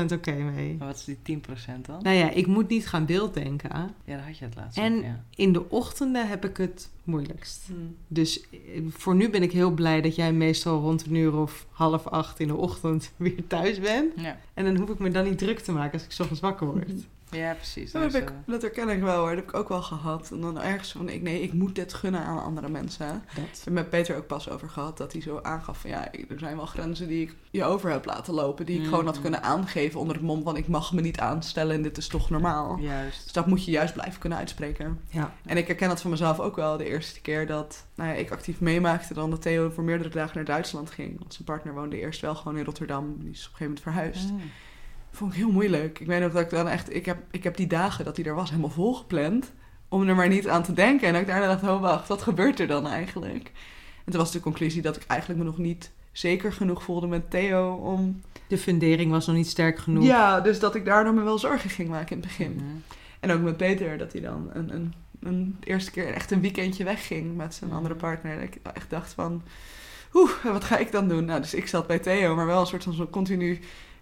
Speaker 1: 90% oké mee.
Speaker 2: Maar wat is die 10% dan?
Speaker 1: Nou ja, ik moet niet gaan beelddenken.
Speaker 2: Ja, daar had je het laatst
Speaker 1: En-
Speaker 2: ja.
Speaker 1: In de ochtenden heb ik het moeilijkst.
Speaker 3: Hmm.
Speaker 1: Dus eh, voor nu ben ik heel blij dat jij meestal rond een uur of half acht in de ochtend weer thuis bent.
Speaker 2: Ja.
Speaker 1: En dan hoef ik me dan niet druk te maken als ik 's ochtends wakker word.
Speaker 2: Ja, precies.
Speaker 3: Dat, heb ik, dat herken ik wel hoor. Dat heb ik ook wel gehad. En dan ergens van, ik, nee, ik moet dit gunnen aan andere mensen.
Speaker 1: Dat.
Speaker 3: het met Peter ook pas over gehad. Dat hij zo aangaf van, ja, er zijn wel grenzen die ik je over heb laten lopen. Die ik gewoon had
Speaker 2: Mhm.
Speaker 3: kunnen aangeven onder het mom van, ik mag me niet aanstellen en dit is toch normaal.
Speaker 2: Juist.
Speaker 3: Dus dat moet je juist blijven kunnen uitspreken.
Speaker 1: Ja.
Speaker 3: En ik herken dat van mezelf ook wel de eerste keer dat nou ja, ik actief meemaakte dan dat Theo voor meerdere dagen naar Duitsland ging. Want zijn partner woonde eerst wel gewoon in Rotterdam. Die is op een gegeven moment verhuisd.
Speaker 2: Mm.
Speaker 3: Vond ik heel moeilijk. Ik weet nog dat ik dan echt... Ik heb, ik heb die dagen dat hij er was helemaal volgepland. Om er maar niet aan te denken. En dat ik daarna dacht, oh wacht, wat gebeurt er dan eigenlijk? En toen was de conclusie dat ik eigenlijk me nog niet zeker genoeg voelde met Theo om...
Speaker 1: De fundering was nog niet sterk genoeg.
Speaker 3: Ja, dus dat ik daardoor me wel zorgen ging maken in het begin. En ook met Peter, dat hij dan een, een, een eerste keer echt een weekendje wegging met zijn andere partner. Dat ik echt dacht van, oeh, wat ga ik dan doen? Nou, dus ik zat bij Theo, maar wel een soort van zo continu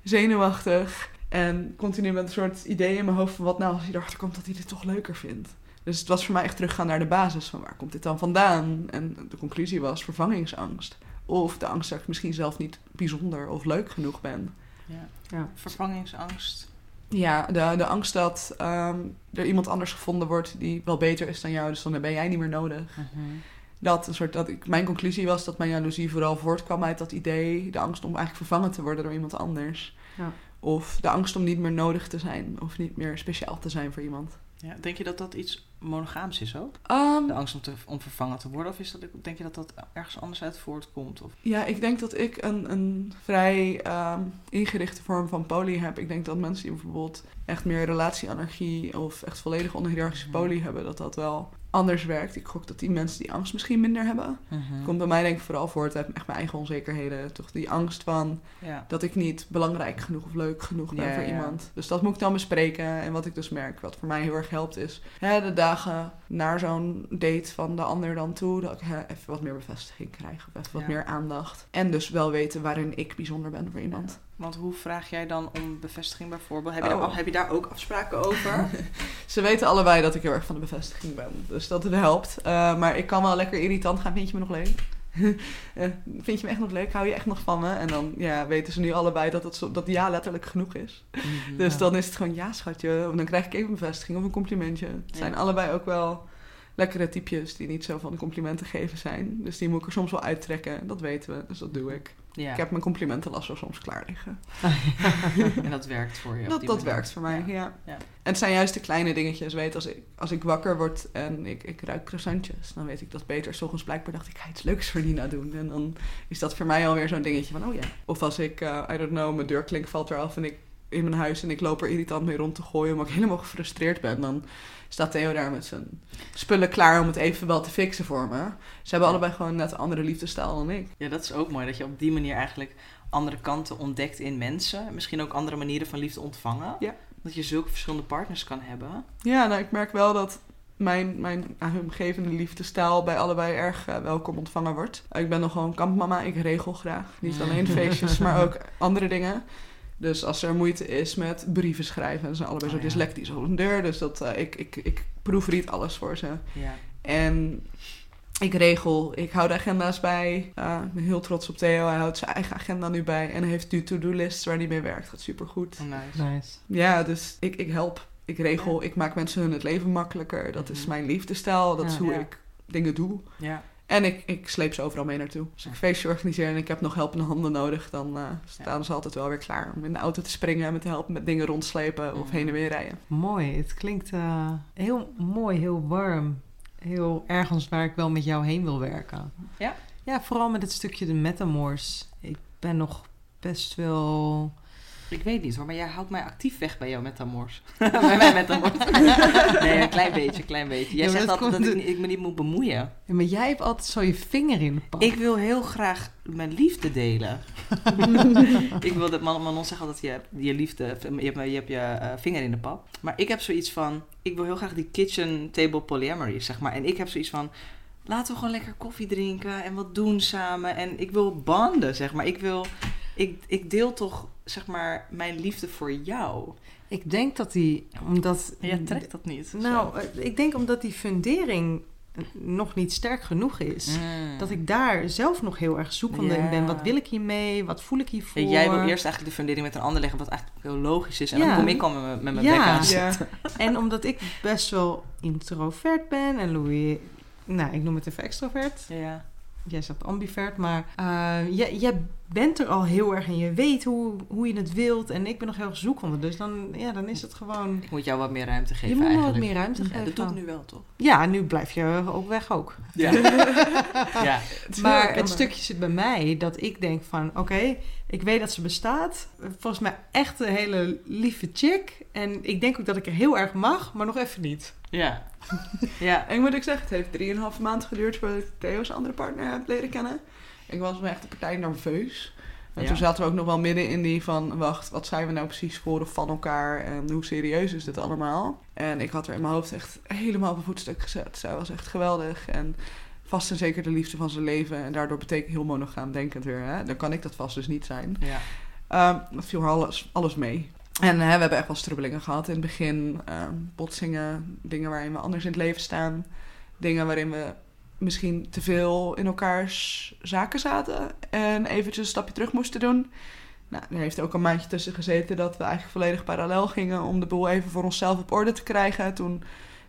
Speaker 3: zenuwachtig. En continu met een soort idee in mijn hoofd van wat nou als hij erachter komt dat hij dit toch leuker vindt. Dus het was voor mij echt teruggaan naar de basis van waar komt dit dan vandaan? En de conclusie was vervangingsangst. Of de angst dat ik misschien zelf niet bijzonder of leuk genoeg ben.
Speaker 2: Ja.
Speaker 1: Ja.
Speaker 2: Vervangingsangst.
Speaker 3: Ja, de, de angst dat ehm, er iemand anders gevonden wordt die wel beter is dan jou, dus dan ben jij niet meer nodig.
Speaker 2: Mhm.
Speaker 3: Dat, een soort, dat ik, mijn conclusie was dat mijn jaloezie vooral voortkwam uit dat idee, de angst om eigenlijk vervangen te worden door iemand anders.
Speaker 1: Ja.
Speaker 3: Of de angst om niet meer nodig te zijn of niet meer speciaal te zijn voor iemand.
Speaker 2: Ja, denk je dat dat iets monogaams is ook?
Speaker 3: Ehm,
Speaker 2: De angst om, te, om vervangen te worden? Of is dat, denk je dat dat ergens anders uit voortkomt? Of,
Speaker 3: Ja, ik denk dat ik een, een vrij ehm, ingerichte vorm van poly heb. Ik denk dat mensen die bijvoorbeeld echt meer relatieanarchie of echt volledig onhiërarchische poly hebben, dat dat wel anders werkt. Ik gok dat die mensen die angst misschien minder hebben. Komt bij mij denk ik vooral voort uit echt mijn eigen onzekerheden. Toch die angst van
Speaker 2: Ja.
Speaker 3: dat ik niet belangrijk genoeg of leuk genoeg ben
Speaker 2: Ja,
Speaker 3: voor
Speaker 2: ja.
Speaker 3: iemand. Dus dat moet ik dan bespreken. En wat ik dus merk, wat voor mij heel erg helpt, is hè, de dagen naar zo'n date van de ander dan toe, dat ik hè, even wat meer bevestiging krijg. Of even wat meer aandacht. En dus wel weten waarin ik bijzonder ben voor iemand.
Speaker 2: Want hoe vraag jij dan om bevestiging bijvoorbeeld? Heb je,
Speaker 3: Oh.
Speaker 2: daar, heb je daar ook afspraken over?
Speaker 3: Ze weten allebei dat ik heel erg van de bevestiging ben. Dus dat helpt. Eh, maar ik kan wel lekker irritant gaan. Vind je me nog leuk? Eh, vind je me echt nog leuk? Hou je echt nog van me? En dan ja, weten ze nu allebei dat, het dat ja letterlijk genoeg is.
Speaker 2: Mhm.
Speaker 3: Dus
Speaker 1: Ja.
Speaker 3: dan is het gewoon ja, schatje. Of dan krijg ik even een bevestiging of een complimentje. Het
Speaker 2: Ja.
Speaker 3: zijn allebei ook wel lekkere typjes die niet zo van complimenten geven zijn. Dus die moet ik er soms wel uittrekken. Dat weten we, dus dat doe ik.
Speaker 2: Ja.
Speaker 3: Ik heb mijn complimentenlasso soms klaar liggen.
Speaker 2: En dat werkt voor je?
Speaker 3: dat dat werkt voor mij, ja.
Speaker 2: Ja.
Speaker 3: En het zijn juist de kleine dingetjes. Weet, als ik, als ik wakker word en ik, ik ruik croissantjes... dan weet ik dat Peter 's ochtends blijkbaar dacht... ik ga iets leuks voor Nina doen. En dan is dat voor mij alweer zo'n dingetje van... oh ja. Of als ik, eh, I don't know, mijn deurklink valt eraf... en ik in mijn huis en ik loop er irritant mee rond te gooien... omdat ik helemaal gefrustreerd ben... dan staat Theo daar met zijn spullen klaar om het even wel te fixen voor me. Ze hebben allebei gewoon net een andere liefdestaal dan ik.
Speaker 2: Ja, dat is ook mooi. Dat je op die manier eigenlijk andere kanten ontdekt in mensen. Misschien ook andere manieren van liefde ontvangen.
Speaker 3: Ja.
Speaker 2: Dat je zulke verschillende partners kan hebben.
Speaker 3: Ja, nou, ik merk wel dat mijn, mijn omgevende liefdestaal bij allebei erg eh, welkom ontvangen wordt. Ik ben nog gewoon kampmama, ik regel graag. Niet alleen feestjes, maar ook andere dingen. Dus als er moeite is met brieven schrijven, ze zijn allebei zo
Speaker 2: Oh, ja.
Speaker 3: dyslectisch op een deur. Dus dat, eh, ik, ik, ik proefried alles voor ze.
Speaker 2: Ja.
Speaker 3: En ik regel, ik hou de agenda's bij. Eh, ik ben heel trots op Theo. Hij houdt zijn eigen agenda nu bij. En hij heeft nu to-do-lists waar hij mee werkt. Gaat supergoed.
Speaker 2: Oh, nice.
Speaker 1: Nice.
Speaker 3: Ja, dus ik, ik help. Ik regel. Ik maak mensen hun het leven makkelijker. Dat is
Speaker 2: Mhm.
Speaker 3: mijn liefdestijl. Dat is hoe
Speaker 2: Ja.
Speaker 3: ik dingen doe.
Speaker 2: Ja.
Speaker 3: En ik, ik sleep ze overal mee naartoe. Als ik een feestje organiseer en ik heb nog helpende handen nodig... dan eh, staan ze altijd wel weer klaar om in de auto te springen... en me te helpen met dingen rondslepen of
Speaker 2: Mhm.
Speaker 3: heen en weer rijden.
Speaker 1: Mooi. Het klinkt eh, heel mooi, heel warm. Heel ergens waar ik wel met jou heen wil werken.
Speaker 2: Ja?
Speaker 1: Ja, vooral met het stukje de metamoors. Ik ben nog best wel...
Speaker 2: Ik weet niet hoor, maar jij houdt mij actief weg bij jou metamoors. bij mij metamoors. nee, een klein beetje, een klein beetje. Jij
Speaker 1: Ja,
Speaker 2: zegt
Speaker 1: dat
Speaker 2: altijd dat ik, ik me niet moet bemoeien.
Speaker 1: Ja, maar jij hebt altijd zo je vinger in de pan.
Speaker 2: Ik wil heel graag mijn liefde delen. ik wil dat Manon Manon zegt altijd, je hebt je liefde, je hebt, je, hebt je eh, vinger in de pap. Maar ik heb zoiets van, ik wil heel graag die kitchen table polyamory, zeg maar. En ik heb zoiets van, laten we gewoon lekker koffie drinken en wat doen samen. En ik wil banden, zeg maar. Ik wil, ik, ik deel toch, zeg maar, mijn liefde voor jou.
Speaker 1: Ik denk dat die, omdat...
Speaker 2: En jij trekt dat niet.
Speaker 1: Nou, eh, ik denk omdat die fundering nog niet sterk genoeg is.
Speaker 2: Mm.
Speaker 1: Dat ik daar zelf nog heel erg zoekende in ben. Wat wil ik hiermee? Wat voel ik hiervoor?
Speaker 2: Ja, jij wil eerst eigenlijk de fundering met een ander leggen, wat eigenlijk heel logisch is. En
Speaker 1: Ja.
Speaker 2: dan kom ik al met, mijn- met mijn
Speaker 1: Ja.
Speaker 2: bek aan
Speaker 3: Ja.
Speaker 2: zitten.
Speaker 1: En omdat ik best wel introvert ben en Louis... Nou, ik noem het even extrovert.
Speaker 2: Ja.
Speaker 1: Jij zegt ambivert, maar eh, jij, jij bent er al heel erg en je weet hoe, hoe je het wilt. En ik ben nog heel erg zoekende. Dus dan, ja, dan is het gewoon...
Speaker 2: Ik moet jou wat meer ruimte geven
Speaker 1: je moet me wat meer ruimte
Speaker 2: Ja,
Speaker 1: geven.
Speaker 2: dat doe ik nu wel, toch?
Speaker 1: Ja, nu blijf je ook weg ook.
Speaker 2: Ja. ja.
Speaker 1: Maar het stukje zit bij mij dat ik denk van... Oké, ik weet dat ze bestaat. Volgens mij echt een hele lieve chick. En ik denk ook dat ik er heel erg mag, maar nog even niet.
Speaker 2: Ja. Ja.
Speaker 3: En moet ik zeggen, het heeft drieënhalve maand geduurd voordat ik Theo's andere partner heb leren kennen. Ik was me echt een partij nerveus. En
Speaker 2: Ja.
Speaker 3: toen zaten we ook nog wel midden in die van, wacht, wat zijn we nou precies voor of van elkaar en hoe serieus is dit allemaal? En ik had er in mijn hoofd echt helemaal op een voetstuk gezet. Zij was echt geweldig en vast en zeker de liefde van zijn leven. En daardoor betekent heel monogaam denkend weer, hè? dan kan ik dat vast dus niet zijn.
Speaker 2: Ja.
Speaker 3: Ehm dat viel haar alles, alles mee. En hè, we hebben echt wel strubbelingen gehad in het begin. ehm, botsingen, dingen waarin we anders in het leven staan. Dingen waarin we misschien te veel in elkaars zaken zaten. En eventjes een stapje terug moesten doen. Nou, er heeft ook een maandje tussen gezeten dat we eigenlijk volledig parallel gingen... om de boel even voor onszelf op orde te krijgen. Toen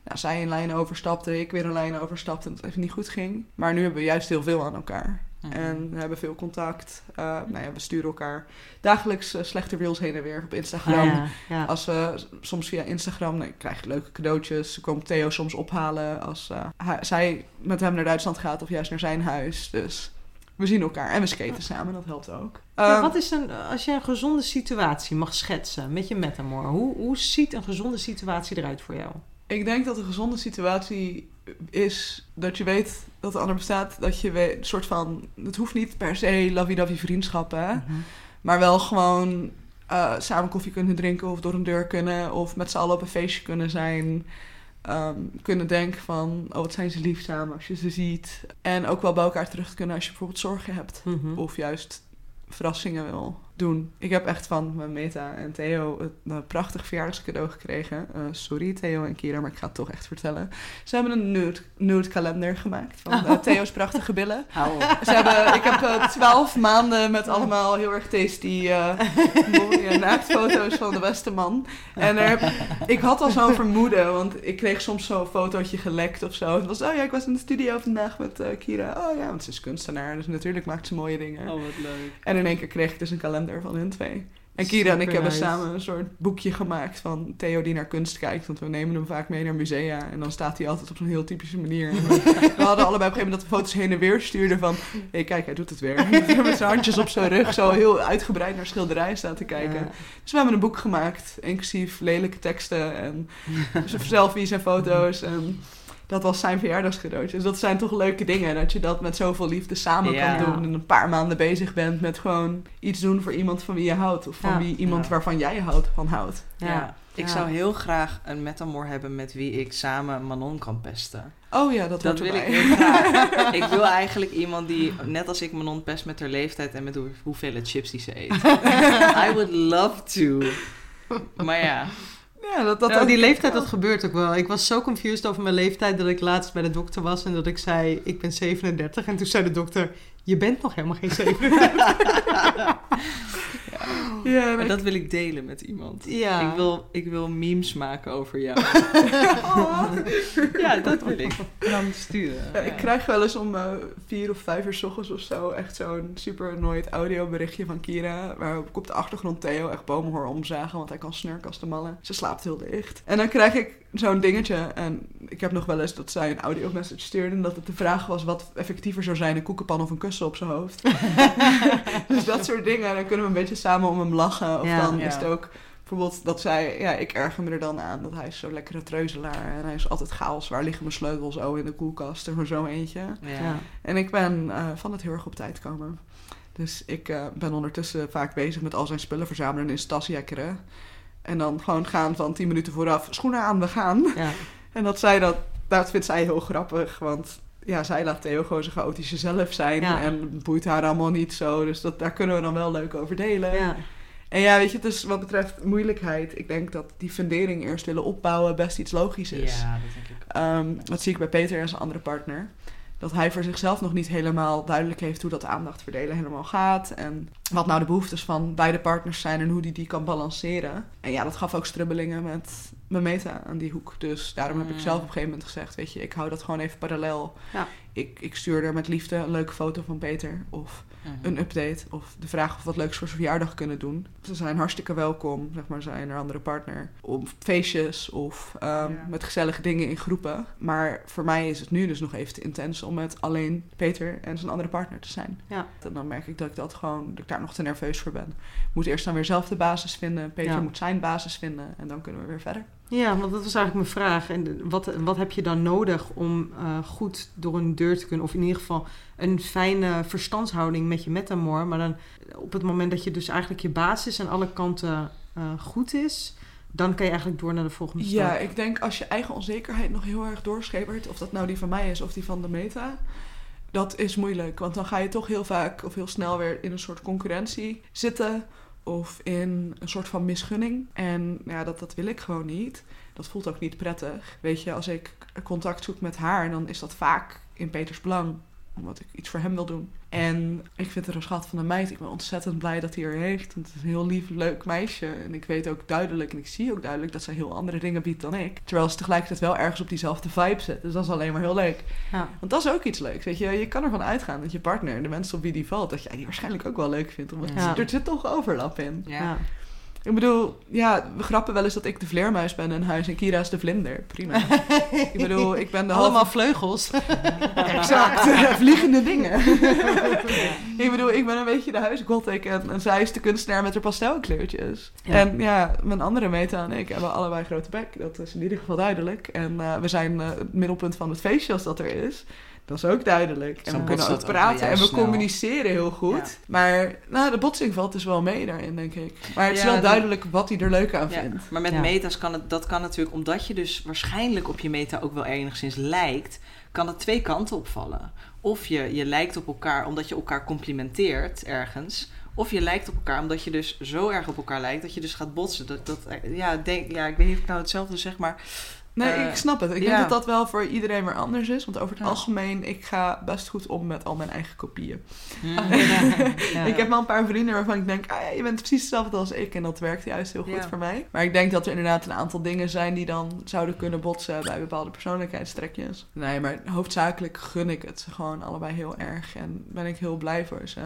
Speaker 3: nou, zij een lijn overstapte, ik weer een lijn overstapte... en het even niet goed ging. Maar nu hebben we juist heel veel aan elkaar.
Speaker 2: Mhm.
Speaker 3: En we hebben veel contact. Eh, nou ja, we sturen elkaar dagelijks eh, slechte reels heen en weer op Instagram.
Speaker 1: Ah, ja, ja.
Speaker 3: Als we soms via Instagram krijg je leuke cadeautjes. Ze komt Theo soms ophalen als eh, hij- zij met hem naar Duitsland gaat of juist naar zijn huis. Dus we zien elkaar en we skaten samen, dat helpt ook. Ehm,
Speaker 1: wat is een, als je een gezonde situatie mag schetsen met je metamoor, hoe, hoe ziet een gezonde situatie eruit voor jou?
Speaker 3: Ik denk dat een gezonde situatie is dat je weet dat de ander bestaat. Dat je weet, een soort van, het hoeft niet per se lovey-dovey vriendschappen. hè. Maar wel gewoon eh, samen koffie kunnen drinken of door een deur kunnen. Of met z'n allen op een feestje kunnen zijn. Ehm, kunnen denken van, oh wat zijn ze lief samen als je ze ziet. En ook wel bij elkaar terug kunnen als je bijvoorbeeld zorgen hebt.
Speaker 1: Mhm.
Speaker 3: Of juist verrassingen wil doen. Ik heb echt van mijn Meta en Theo een, prachtig verjaardagscadeau gekregen. Eh, sorry Theo en Kira, maar ik ga het toch echt vertellen. Ze hebben een nude, nude kalender gemaakt van
Speaker 1: Oh.
Speaker 3: Theo's prachtige billen. Ze hebben, ik heb eh, twaalf maanden met allemaal heel erg tasty mooie naaktfoto's van de beste man. En er ik had al zo'n vermoeden, want ik kreeg soms zo'n fotootje gelekt of zo. Het was, oh ja, ik was in de studio vandaag met Kira. Oh ja, want ze is kunstenaar, dus natuurlijk maakt ze mooie dingen.
Speaker 2: Oh, wat leuk.
Speaker 3: En in één keer kreeg ik dus een kalender van hun twee. En Kira en ik hebben
Speaker 1: nice.
Speaker 3: samen een soort boekje gemaakt van Theo die naar kunst kijkt. Want we nemen hem vaak mee naar musea. En dan staat hij altijd op zo'n heel typische manier. En we, we hadden allebei op een gegeven moment dat we foto's heen en weer stuurden van... Hé, hey, kijk, hij doet het weer. Met zijn handjes op zijn rug zo heel uitgebreid naar schilderijen staan te kijken.
Speaker 1: Ja.
Speaker 3: Dus we hebben een boek gemaakt, inclusief lelijke teksten en selfies en foto's. En dat was zijn verjaardagscadeautje. Dus dat zijn toch leuke dingen, dat je dat met zoveel liefde samen
Speaker 2: Ja.
Speaker 3: kan doen. En een paar maanden bezig bent met gewoon iets doen voor iemand van wie je houdt. Of van
Speaker 1: Ja.
Speaker 3: wie iemand
Speaker 2: Ja.
Speaker 3: waarvan jij houdt, van houdt.
Speaker 2: Ja. Ik
Speaker 1: Ja.
Speaker 2: zou heel graag een metamoor hebben met wie ik samen Manon kan pesten.
Speaker 3: Oh ja, dat,
Speaker 2: Dat wil ik heel graag. ik wil eigenlijk iemand die, net als ik Manon pest met haar leeftijd en met hoe, hoeveel chips die ze eet. I would love to. Maar ja,
Speaker 3: Ja, dat, dat
Speaker 1: die leeftijd, dat gebeurt ook wel. Ik was zo confused over mijn leeftijd dat ik laatst bij de dokter was en dat ik zei, ik ben 37. En toen zei de dokter, je bent nog helemaal geen 37.
Speaker 3: Ja,
Speaker 2: maar
Speaker 3: maar
Speaker 2: dat wil ik delen met iemand.
Speaker 1: ja.
Speaker 2: Ik, wil, ik wil memes maken over jou.
Speaker 3: Oh.
Speaker 2: ja, dat wil ik. Dan sturen.
Speaker 3: Ja, ik krijg wel eens om eh, vier of vijf uur s ochtends of zo echt zo'n super nooit audioberichtje van Kira. Waarop ik op de achtergrond Theo echt bomen hoor omzagen, want hij kan snurken als de mannen. Ze slaapt heel dicht. En dan krijg ik zo'n dingetje. En ik heb nog wel eens dat zij een audio message stuurde. En dat het de vraag was wat effectiever zou zijn: een koekenpan of een kussen op zijn hoofd. dus dat soort dingen. Dan kunnen we een beetje samen om hem lachen. Of
Speaker 1: Ja.
Speaker 3: dan
Speaker 2: Ja.
Speaker 3: is het ook. Bijvoorbeeld dat zij, ja, ik erger me er dan aan dat hij is zo lekkere treuzelaar en hij is altijd chaos. Waar liggen mijn sleutels? Oh, in de koelkast, er maar zo eentje.
Speaker 2: Ja.
Speaker 1: Ja.
Speaker 3: En ik ben eh, van het heel erg op tijd komen. Dus ik eh, ben ondertussen vaak bezig met al zijn spullen verzamelen en in zijn tas jekkeren. En dan gewoon gaan van 10 minuten vooraf, schoenen aan, we gaan.
Speaker 1: Ja.
Speaker 3: En dat zij dat, dat vindt zij heel grappig, want ja, zij laat Theo gewoon zijn chaotische zelf zijn.
Speaker 1: Ja.
Speaker 3: En boeit haar allemaal niet zo. Dus dat, daar kunnen we dan wel leuk over delen.
Speaker 1: Ja.
Speaker 3: En ja, weet je, dus wat betreft moeilijkheid, ik denk dat die fundering eerst willen opbouwen best iets logisch is.
Speaker 2: Ja, dat denk ik.
Speaker 3: Ehm, dat zie ik bij Peter en zijn andere partner. Dat hij voor zichzelf nog niet helemaal duidelijk heeft hoe dat aandacht verdelen helemaal gaat. En wat nou de behoeftes van beide partners zijn en hoe die die kan balanceren. En ja, dat gaf ook strubbelingen met mijn meta aan die hoek. Dus daarom heb ik
Speaker 2: Mm.
Speaker 3: zelf op een gegeven moment gezegd, weet je, ik hou dat gewoon even parallel.
Speaker 1: Ja.
Speaker 3: Ik, ik stuur er met liefde een leuke foto van Peter of
Speaker 2: Mhm.
Speaker 3: een update of de vraag of we wat leuks voor zijn verjaardag kunnen doen. Ze zijn hartstikke welkom, zeg maar, zijn er andere partner. Op feestjes of ehm,
Speaker 2: Ja.
Speaker 3: met gezellige dingen in groepen. Maar voor mij is het nu dus nog even te intens om met alleen Peter en zijn andere partner te zijn.
Speaker 1: Ja.
Speaker 3: En dan merk ik dat ik dat gewoon, dat ik daar nog te nerveus voor ben. Ik moet eerst dan weer zelf de basis vinden. Peter
Speaker 1: Ja.
Speaker 3: moet zijn basis vinden en dan kunnen we weer verder.
Speaker 1: Ja, want dat was eigenlijk mijn vraag. En wat, wat heb je dan nodig om eh, goed door een deur te kunnen... of in ieder geval een fijne verstandshouding met je metamoor... maar dan op het moment dat je dus eigenlijk je basis aan alle kanten eh, goed is... dan kan je eigenlijk door naar de volgende stap.
Speaker 3: Ja, ik denk als je eigen onzekerheid nog heel erg doorschepert, of dat nou die van mij is of die van de meta, dat is moeilijk. Want dan ga je toch heel vaak of heel snel weer in een soort concurrentie zitten of in een soort van misgunning. En ja, dat, dat wil ik gewoon niet. Dat voelt ook niet prettig. Weet je, als ik contact zoek met haar, dan is dat vaak in Peters belang omdat ik iets voor hem wil doen. En ik vind het een schat van een meid. Ik ben ontzettend blij dat hij er heeft. Het is een heel lief, leuk meisje. En ik weet ook duidelijk, en ik zie ook duidelijk... dat zij heel andere dingen biedt dan ik. Terwijl ze tegelijkertijd wel ergens op diezelfde vibe zit. Dus dat is alleen maar heel leuk.
Speaker 1: Ja.
Speaker 3: Want dat is ook iets leuks, weet je. Je kan ervan uitgaan dat je partner, de mensen op wie die valt... dat jij die waarschijnlijk ook wel leuk vindt. Omdat
Speaker 1: Ja.
Speaker 3: er zit toch overlap in.
Speaker 2: Ja.
Speaker 3: Ik bedoel, ja, we grappen wel eens dat ik de vleermuis ben in huis... en Kira is de vlinder. Prima. ik bedoel, ik ben de halve
Speaker 1: Allemaal vleugels.
Speaker 3: Exact, vliegende dingen. ik bedoel, ik ben een beetje de huisgothic en, en zij is de kunstenaar met haar pastelkleurtjes.
Speaker 1: Ja.
Speaker 3: En ja, mijn andere meta en ik hebben allebei grote bek. Dat is in ieder geval duidelijk. En eh, we zijn eh, het middelpunt van het feestje als dat er is. Dat is ook duidelijk. En
Speaker 2: Zo
Speaker 3: we kunnen ook praten en we
Speaker 2: snel.
Speaker 3: communiceren heel goed.
Speaker 2: Ja.
Speaker 3: Maar nou, de botsing valt dus wel mee daarin, denk ik. Maar het is wel duidelijk wat hij er leuk aan
Speaker 2: Ja,
Speaker 3: vindt.
Speaker 2: maar met
Speaker 1: Ja.
Speaker 2: meta's kan het, dat kan natuurlijk, omdat je dus waarschijnlijk op je meta ook wel enigszins lijkt, kan het twee kanten opvallen. Of je, je lijkt op elkaar omdat je elkaar complimenteert ergens. Of je lijkt op elkaar omdat je dus zo erg op elkaar lijkt dat je dus gaat botsen. Dat, dat, ja, denk, ja, ik weet niet of ik nou hetzelfde zeg, maar
Speaker 3: Nee,
Speaker 2: Eh,
Speaker 3: ik snap het. Ik
Speaker 2: ja.
Speaker 3: denk dat dat wel voor iedereen weer anders is. Want over het
Speaker 2: Ja.
Speaker 3: algemeen, ik ga best goed om met al mijn eigen kopieën.
Speaker 1: Ja. Ja.
Speaker 3: Ik heb wel een paar vrienden waarvan ik denk, ah, ja, je bent precies hetzelfde als ik. En dat werkt juist heel goed voor mij. Maar ik denk dat er inderdaad een aantal dingen zijn die dan zouden kunnen botsen bij bepaalde persoonlijkheidstrekjes. Nee, maar hoofdzakelijk gun ik het ze gewoon allebei heel erg. En ben ik heel blij voor ze.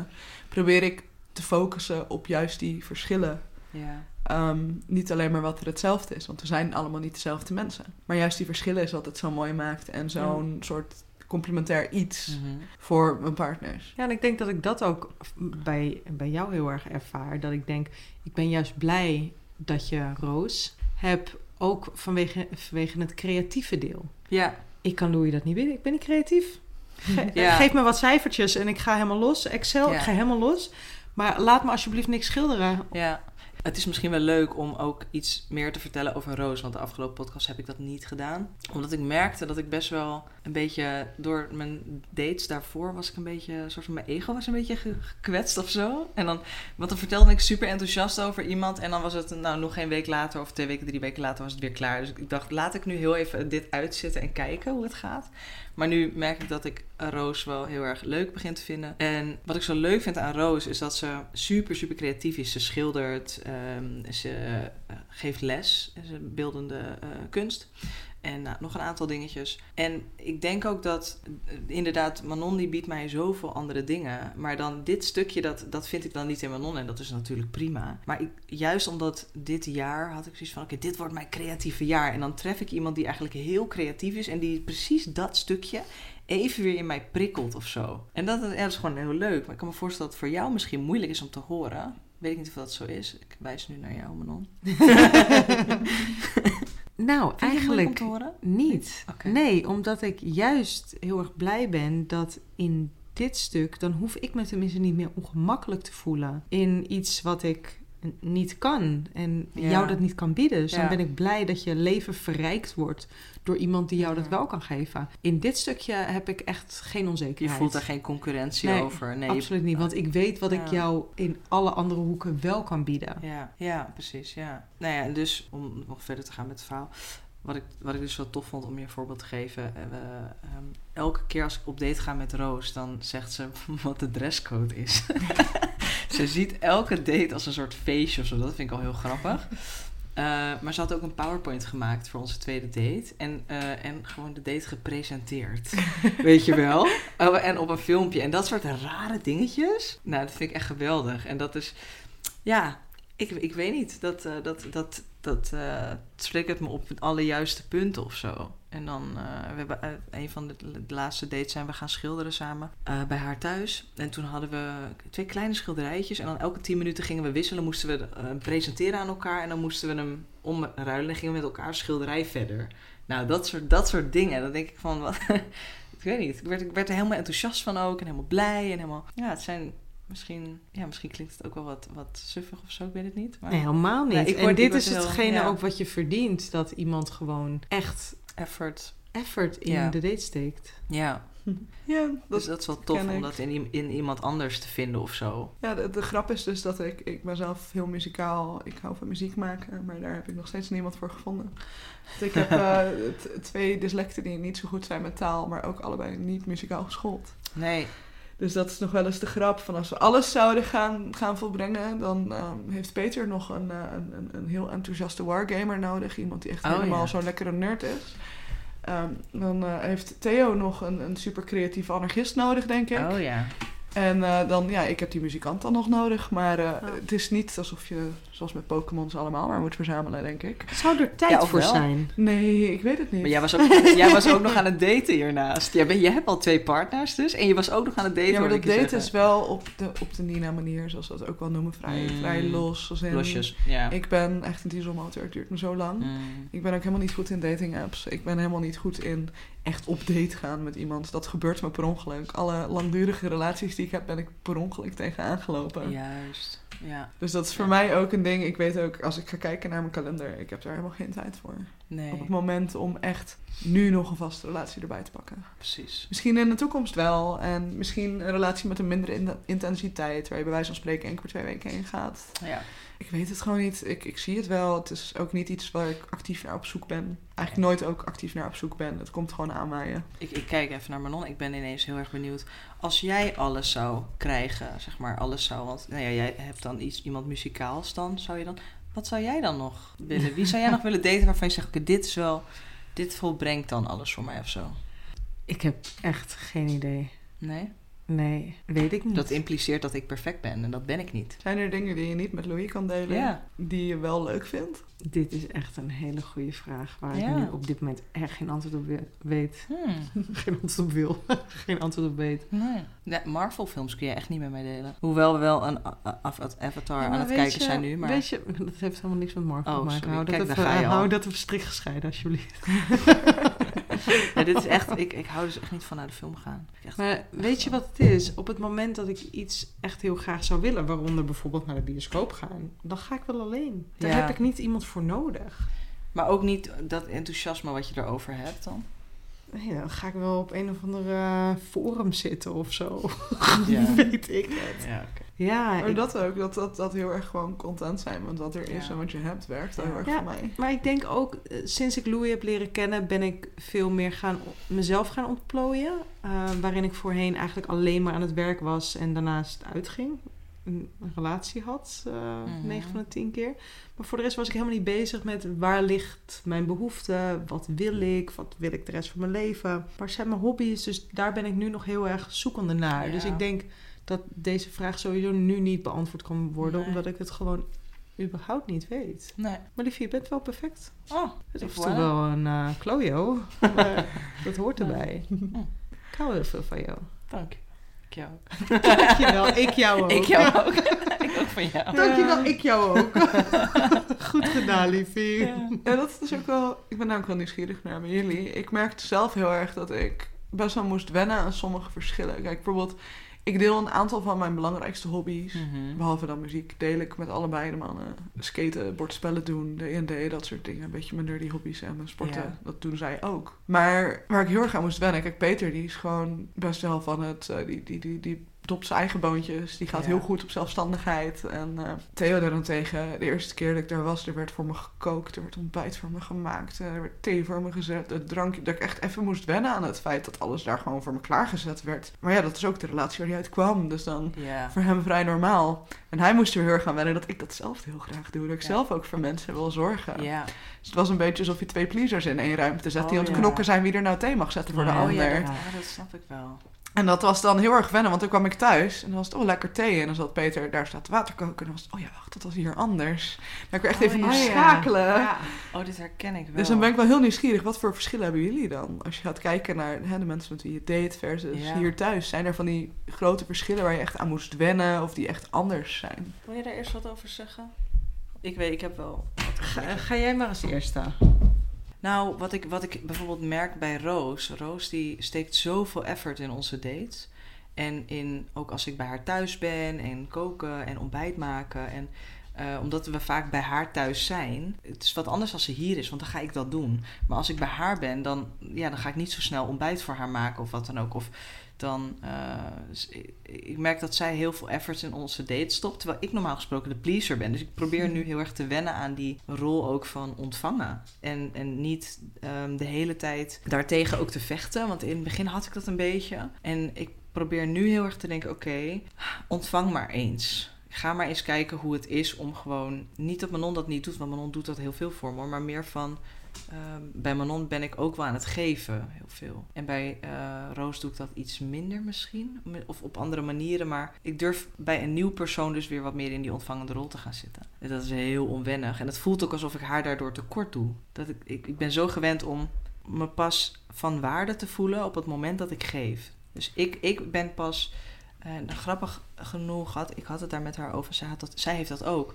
Speaker 3: Probeer ik te focussen op juist die verschillen.
Speaker 2: ja.
Speaker 3: Ehm, niet alleen maar wat er hetzelfde is, want we zijn allemaal niet dezelfde mensen. Maar juist die verschillen is wat het zo mooi maakt en zo'n soort complementair iets
Speaker 2: Mhm.
Speaker 3: voor mijn partners.
Speaker 1: Ja, en ik denk dat ik dat ook bij, bij jou heel erg ervaar. Dat ik denk, ik ben juist blij dat je Roos hebt, ook vanwege, vanwege het creatieve deel.
Speaker 2: ja.
Speaker 1: Ik kan Louis dat niet bieden, ik ben niet creatief. Ge-
Speaker 2: Ja.
Speaker 1: Geef me wat cijfertjes en ik ga helemaal los. Excel,
Speaker 2: Ja.
Speaker 1: ik ga helemaal los. Maar laat me alsjeblieft niks schilderen.
Speaker 2: Ja. Het is misschien wel leuk om ook iets meer te vertellen over Roos. Want de afgelopen podcast heb ik dat niet gedaan. Omdat ik merkte dat ik best wel een beetje... Door mijn dates daarvoor was ik een beetje... Soort van mijn ego was een beetje ge- gekwetst of zo. En dan, want dan vertelde ik super enthousiast over iemand. En dan was het nou nog geen week later of twee weken, drie weken later was het weer klaar. Dus ik dacht, laat ik nu heel even dit uitzitten en kijken hoe het gaat. Maar nu merk ik dat ik Roos wel heel erg leuk begin te vinden. En wat ik zo leuk vind aan Roos is dat ze super, super creatief is. Ze schildert, ehm, ze eh, geeft les, ze beeldende eh, kunst. En nou, nog een aantal dingetjes. En ik denk ook dat, eh, inderdaad, Manon die biedt mij zoveel andere dingen. Maar dan dit stukje, dat, dat vind ik dan niet in Manon. En dat is natuurlijk prima. Maar ik, juist omdat dit jaar had ik zoiets van... Oké, dit wordt mijn creatieve jaar. En dan tref ik iemand die eigenlijk heel creatief is. En die precies dat stukje even weer in mij prikkelt of zo. En dat, dat is gewoon heel leuk. Maar ik kan me voorstellen dat het voor jou misschien moeilijk is om te horen. Weet ik niet of dat zo is. Ik wijs nu naar jou, Manon.
Speaker 1: Nou, eigenlijk niet. Nee, omdat ik juist heel erg blij ben dat in dit stuk... dan hoef ik me tenminste niet meer ongemakkelijk te voelen... in iets wat ik niet kan en
Speaker 2: Ja.
Speaker 1: jou dat niet kan bieden. Dus
Speaker 2: Ja.
Speaker 1: dan ben ik blij dat je leven verrijkt wordt door iemand die jou dat wel kan geven. In dit stukje heb ik echt geen
Speaker 2: Je
Speaker 1: onzekerheid.
Speaker 2: voelt daar geen concurrentie
Speaker 1: Nee,
Speaker 2: over. Nee, je-
Speaker 1: Absoluut niet, want ik weet wat ik jou in alle andere hoeken wel kan bieden.
Speaker 2: Ja, ja, precies. Ja. Nou ja, en dus om nog verder te gaan met het verhaal. Wat ik, wat ik dus wel tof vond om je een voorbeeld te geven. eh, we, ehm, elke keer als ik op date ga met Roos, dan zegt ze wat de dresscode is. ze ziet elke date als een soort feestje of zo. Dat vind ik al heel grappig. Eh, maar ze had ook een PowerPoint gemaakt voor onze tweede date. En, eh, en gewoon de date gepresenteerd. Weet je wel? Oh, en op een filmpje. En dat soort rare dingetjes. Nou, dat vind ik echt geweldig. En dat is... Ja, ik, ik weet niet. Dat, eh, dat, dat, dat het me op alle juiste punten of zo. En dan, eh, we hebben eh, een van de, laatste dates zijn we gaan schilderen samen bij haar thuis. En toen hadden we twee kleine schilderijtjes. En dan elke tien minuten gingen we wisselen. Moesten we eh, presenteren aan elkaar. En dan moesten we hem omruilen. En gingen we met elkaar schilderij verder. Nou, dat soort, dat soort dingen. Dan denk ik van, wat, ik weet niet. Ik werd, ik werd er helemaal enthousiast van ook. En helemaal blij. En helemaal, ja, het zijn misschien, ja, misschien klinkt het ook wel wat, wat suffig of zo. Ik weet het niet. Maar
Speaker 1: Nee, helemaal niet.
Speaker 2: Ik
Speaker 1: en
Speaker 2: word-
Speaker 1: dit is
Speaker 2: heel-
Speaker 1: hetgene
Speaker 2: ja.
Speaker 1: ook wat je verdient. Dat iemand gewoon echt
Speaker 2: effort.
Speaker 1: effort in
Speaker 2: Ja.
Speaker 1: de date steekt.
Speaker 2: Ja,
Speaker 3: Ja,
Speaker 2: dus
Speaker 3: dat,
Speaker 2: dat is wel tof om
Speaker 3: ik.
Speaker 2: dat in, in iemand anders te vinden of zo.
Speaker 3: ja de, de grap is dus dat ik, ik ben zelf heel muzikaal. Ik hou van muziek maken, maar daar heb ik nog steeds niemand voor gevonden. Want ik heb eh, twee dyslecten die niet zo goed zijn met taal, maar ook allebei niet muzikaal geschoold.
Speaker 2: Nee,
Speaker 3: Dus dat is nog wel eens de grap van als we alles zouden gaan, gaan volbrengen, dan ehm, heeft Peter nog een, eh, een, een, een heel enthousiaste wargamer nodig. Iemand die echt
Speaker 2: Oh,
Speaker 3: helemaal
Speaker 2: ja.
Speaker 3: zo'n lekkere nerd is. Ehm, dan eh, heeft Theo nog een, een super creatieve anarchist nodig, denk ik.
Speaker 2: oh ja.
Speaker 3: En eh, dan, ja, ik heb die muzikant dan nog nodig. Maar eh,
Speaker 1: Ja.
Speaker 3: het is niet alsof je, zoals met Pokémon, ze allemaal maar moet verzamelen, denk ik.
Speaker 1: Zou er tijd
Speaker 2: Ja,
Speaker 1: voor
Speaker 2: wel.
Speaker 1: zijn?
Speaker 3: Nee, ik weet het niet.
Speaker 2: Maar jij was, ook, jij was ook nog aan het daten hiernaast. Jij, jij hebt al twee partners dus. En je was ook nog aan het daten.
Speaker 3: ja, maar dat daten is wel op de, op de Nina-manier, zoals we dat ook wel noemen. Vrij,
Speaker 2: Mm.
Speaker 3: vrij los. Als in,
Speaker 2: Losjes, ja.
Speaker 3: Ik ben echt een dieselmotor, het duurt me zo lang.
Speaker 2: Mm.
Speaker 3: Ik ben ook helemaal niet goed in dating apps. Ik ben helemaal niet goed in echt op date gaan met iemand. Dat gebeurt me per ongeluk. Alle langdurige relaties die ik heb, ben ik per ongeluk tegen aangelopen.
Speaker 2: Juist, ja.
Speaker 3: Dus dat is voor mij ook een ding. Ik weet ook, als ik ga kijken naar mijn kalender, ik heb daar helemaal geen tijd voor.
Speaker 2: Nee,
Speaker 3: Op het moment om echt nu nog een vaste relatie erbij te pakken.
Speaker 2: precies.
Speaker 3: Misschien in de toekomst wel. En misschien een relatie met een mindere in- intensiteit. Waar je bij wijze van spreken één keer per twee weken heen gaat.
Speaker 2: Ja.
Speaker 3: Ik weet het gewoon niet. Ik, ik zie het wel. Het is ook niet iets waar ik actief naar op zoek ben. Eigenlijk nooit ook actief naar op zoek ben. Het komt gewoon aanwaaien.
Speaker 2: Ik, ik kijk even naar Manon. Ik ben ineens heel erg benieuwd. Als jij alles zou krijgen, zeg maar alles zou... Want nou ja, jij hebt dan iets, iemand muzikaals dan. Zou je dan... Wat zou jij dan nog willen? Wie zou jij nog willen daten waarvan je zegt... Oké, dit is wel... Dit volbrengt dan alles voor mij of zo.
Speaker 1: Ik heb echt geen idee.
Speaker 2: Nee?
Speaker 1: Nee, weet ik niet.
Speaker 2: Dat impliceert dat ik perfect ben. En dat ben ik niet.
Speaker 3: Zijn er dingen die je niet met Louis kan delen?
Speaker 2: Ja.
Speaker 3: Die je wel leuk vindt?
Speaker 1: Dit is echt een hele goede vraag waar
Speaker 2: Ja.
Speaker 1: ik nu op dit moment echt geen antwoord op we- weet.
Speaker 2: Hmm.
Speaker 1: geen antwoord op wil. geen antwoord op weet.
Speaker 2: Nee. Nee, Marvel films kun je echt niet met mij delen. Hoewel we wel een Avatar
Speaker 1: Ja,
Speaker 2: aan het kijken
Speaker 1: je-
Speaker 2: zijn nu. Maar...
Speaker 1: Weet je, dat heeft helemaal niks met Marvel
Speaker 2: Oh,
Speaker 1: te maken.
Speaker 2: sorry.
Speaker 1: Hou,
Speaker 2: Kijk,
Speaker 1: dat
Speaker 2: daar
Speaker 1: even,
Speaker 2: ga je al.
Speaker 1: hou dat even strikt gescheiden, alsjeblieft.
Speaker 2: Ja, dit is echt... Ik, ik hou dus echt niet van naar de film gaan. Echt...
Speaker 1: Maar weet je wat het is? Op het moment dat ik iets echt heel graag zou willen, waaronder bijvoorbeeld naar de bioscoop gaan, dan ga ik wel alleen. Daar
Speaker 2: Ja.
Speaker 1: heb ik niet iemand voor nodig.
Speaker 2: Maar ook niet dat enthousiasme wat je erover hebt dan.
Speaker 1: Nee, dan ga ik wel op een of andere forum zitten of zo.
Speaker 2: Ja.
Speaker 1: Weet ik het.
Speaker 2: Ja, oké.
Speaker 1: Ja,
Speaker 3: Maar
Speaker 1: ik-
Speaker 3: dat ook, dat, dat, dat heel erg gewoon content zijn. Want wat er is
Speaker 2: Ja.
Speaker 3: en wat je hebt, werkt
Speaker 2: Ja.
Speaker 3: heel erg
Speaker 1: Ja.
Speaker 3: voor mij.
Speaker 1: maar ik denk ook, eh, sinds ik Louis heb leren kennen, ben ik veel meer gaan mezelf gaan ontplooien. Eh, waarin ik voorheen eigenlijk alleen maar aan het werk was en daarnaast uitging. Een een relatie had, eh
Speaker 2: Mhm.
Speaker 1: 9 van de 10 keer. Maar voor de rest was ik helemaal niet bezig met waar ligt mijn behoefte, wat wil ik, wat wil ik de rest van mijn leven. Waar zijn mijn hobby's? Dus daar ben ik nu nog heel erg zoekende naar.
Speaker 2: Ja.
Speaker 1: Dus ik denk dat deze vraag sowieso nu niet beantwoord kan worden,
Speaker 2: Nee.
Speaker 1: omdat ik het gewoon überhaupt niet weet.
Speaker 2: Nee.
Speaker 1: Maar liefje, je bent wel perfect.
Speaker 2: Oh,
Speaker 1: Het is toch wel een eh klojo. Maar dat hoort erbij. Ik hou heel veel van jou.
Speaker 2: Dank je. Ik jou.
Speaker 1: Dankjewel, ik jou ook.
Speaker 2: Ik jou ook. ik ook van jou.
Speaker 1: Dankjewel, ik jou ook. Goed gedaan, liefie.
Speaker 2: Ja.
Speaker 3: Ja, dat is dus ook wel... Ik ben ook wel nieuwsgierig naar jullie. Ik merkte zelf heel erg dat ik best wel moest wennen aan sommige verschillen. Kijk, bijvoorbeeld... Ik deel een aantal van mijn belangrijkste hobby's.
Speaker 2: Mhm.
Speaker 3: Behalve dan muziek, deel ik met allebei de mannen. Skaten, bordspellen doen, D&D, dat soort dingen. Een beetje mijn nerdy hobby's en mijn sporten.
Speaker 2: Ja.
Speaker 3: Dat doen zij ook. Maar waar ik heel erg aan moest wennen... Kijk, Peter die is gewoon best wel van het... eh, die, die, die, die dopt zijn eigen boontjes. Die gaat
Speaker 2: Ja.
Speaker 3: heel goed op zelfstandigheid. En eh, Theo daarentegen, de eerste keer dat ik daar was... er werd voor me gekookt, er werd ontbijt voor me gemaakt... er werd thee voor me gezet, het drankje... dat ik echt even moest wennen aan het feit dat alles daar gewoon voor me klaargezet werd. Maar ja, dat is ook de relatie waar hij uit kwam. Dus dan
Speaker 2: Ja.
Speaker 3: voor hem vrij normaal. En hij moest er heel erg aan wennen dat ik dat zelf heel graag doe. Dat ik
Speaker 2: Ja.
Speaker 3: zelf ook voor mensen wil zorgen.
Speaker 2: Ja.
Speaker 3: Dus het was een beetje alsof je twee pleasers in één ruimte zet... die
Speaker 2: Oh,
Speaker 3: aan het knokken zijn wie er nou thee mag zetten voor de
Speaker 1: Oh,
Speaker 2: Oh
Speaker 3: ander.
Speaker 2: ja, dat snap ik wel.
Speaker 3: En dat was dan heel erg wennen, want toen kwam ik thuis... en dan was het, oh, lekker thee. En dan zat Peter, daar staat water koken. En dan was het, oh ja, wacht, dat was hier anders. Maar ik weer echt
Speaker 2: Oh,
Speaker 3: even
Speaker 2: ja.
Speaker 3: schakelen.
Speaker 1: Ja.
Speaker 2: Oh, dit herken ik wel.
Speaker 3: Dus dan ben ik wel heel nieuwsgierig. Wat voor verschillen hebben jullie dan? Als je gaat kijken naar hè, de mensen met wie je date versus
Speaker 2: Ja.
Speaker 3: hier thuis. Zijn er van die grote verschillen waar je echt aan moest wennen... of die echt anders zijn?
Speaker 2: Wil je daar eerst wat over zeggen? Ik weet, ik heb wel...
Speaker 1: Ga, ga jij maar als eerste.
Speaker 2: Nou, wat ik, wat ik bijvoorbeeld merk bij Roos. Roos die steekt zoveel effort in onze dates. En in, ook als ik bij haar thuis ben en koken en ontbijt maken. En eh, omdat we vaak bij haar thuis zijn. Het is wat anders als ze hier is, want dan ga ik dat doen. Maar als ik bij haar ben, dan, ja, dan ga ik niet zo snel ontbijt voor haar maken of wat dan ook. Of dan, eh, ik merk dat zij heel veel effort in onze date stopt. Terwijl ik normaal gesproken de pleaser ben. Dus ik probeer nu heel erg te wennen aan die rol ook van ontvangen. En, en niet ehm, de hele tijd daartegen ook te vechten. Want in het begin had ik dat een beetje. En ik probeer nu heel erg te denken, oké, ontvang maar eens. Ga maar eens kijken hoe het is om gewoon... Niet dat Manon dat niet doet, want Manon doet dat heel veel voor me. Maar meer van... ehm, bij Manon ben ik ook wel aan het geven, heel veel. En bij eh, Roos doe ik dat iets minder misschien. Of op andere manieren. Maar ik durf bij een nieuw persoon dus weer wat meer in die ontvangende rol te gaan zitten. En dat is heel onwennig. En het voelt ook alsof ik haar daardoor tekort doe. Dat ik, ik, ik ben zo gewend om me pas van waarde te voelen op het moment dat ik geef. Dus ik, ik ben pas... En grappig genoeg had ik had het daar met haar over. Zij, had dat, zij heeft dat ook.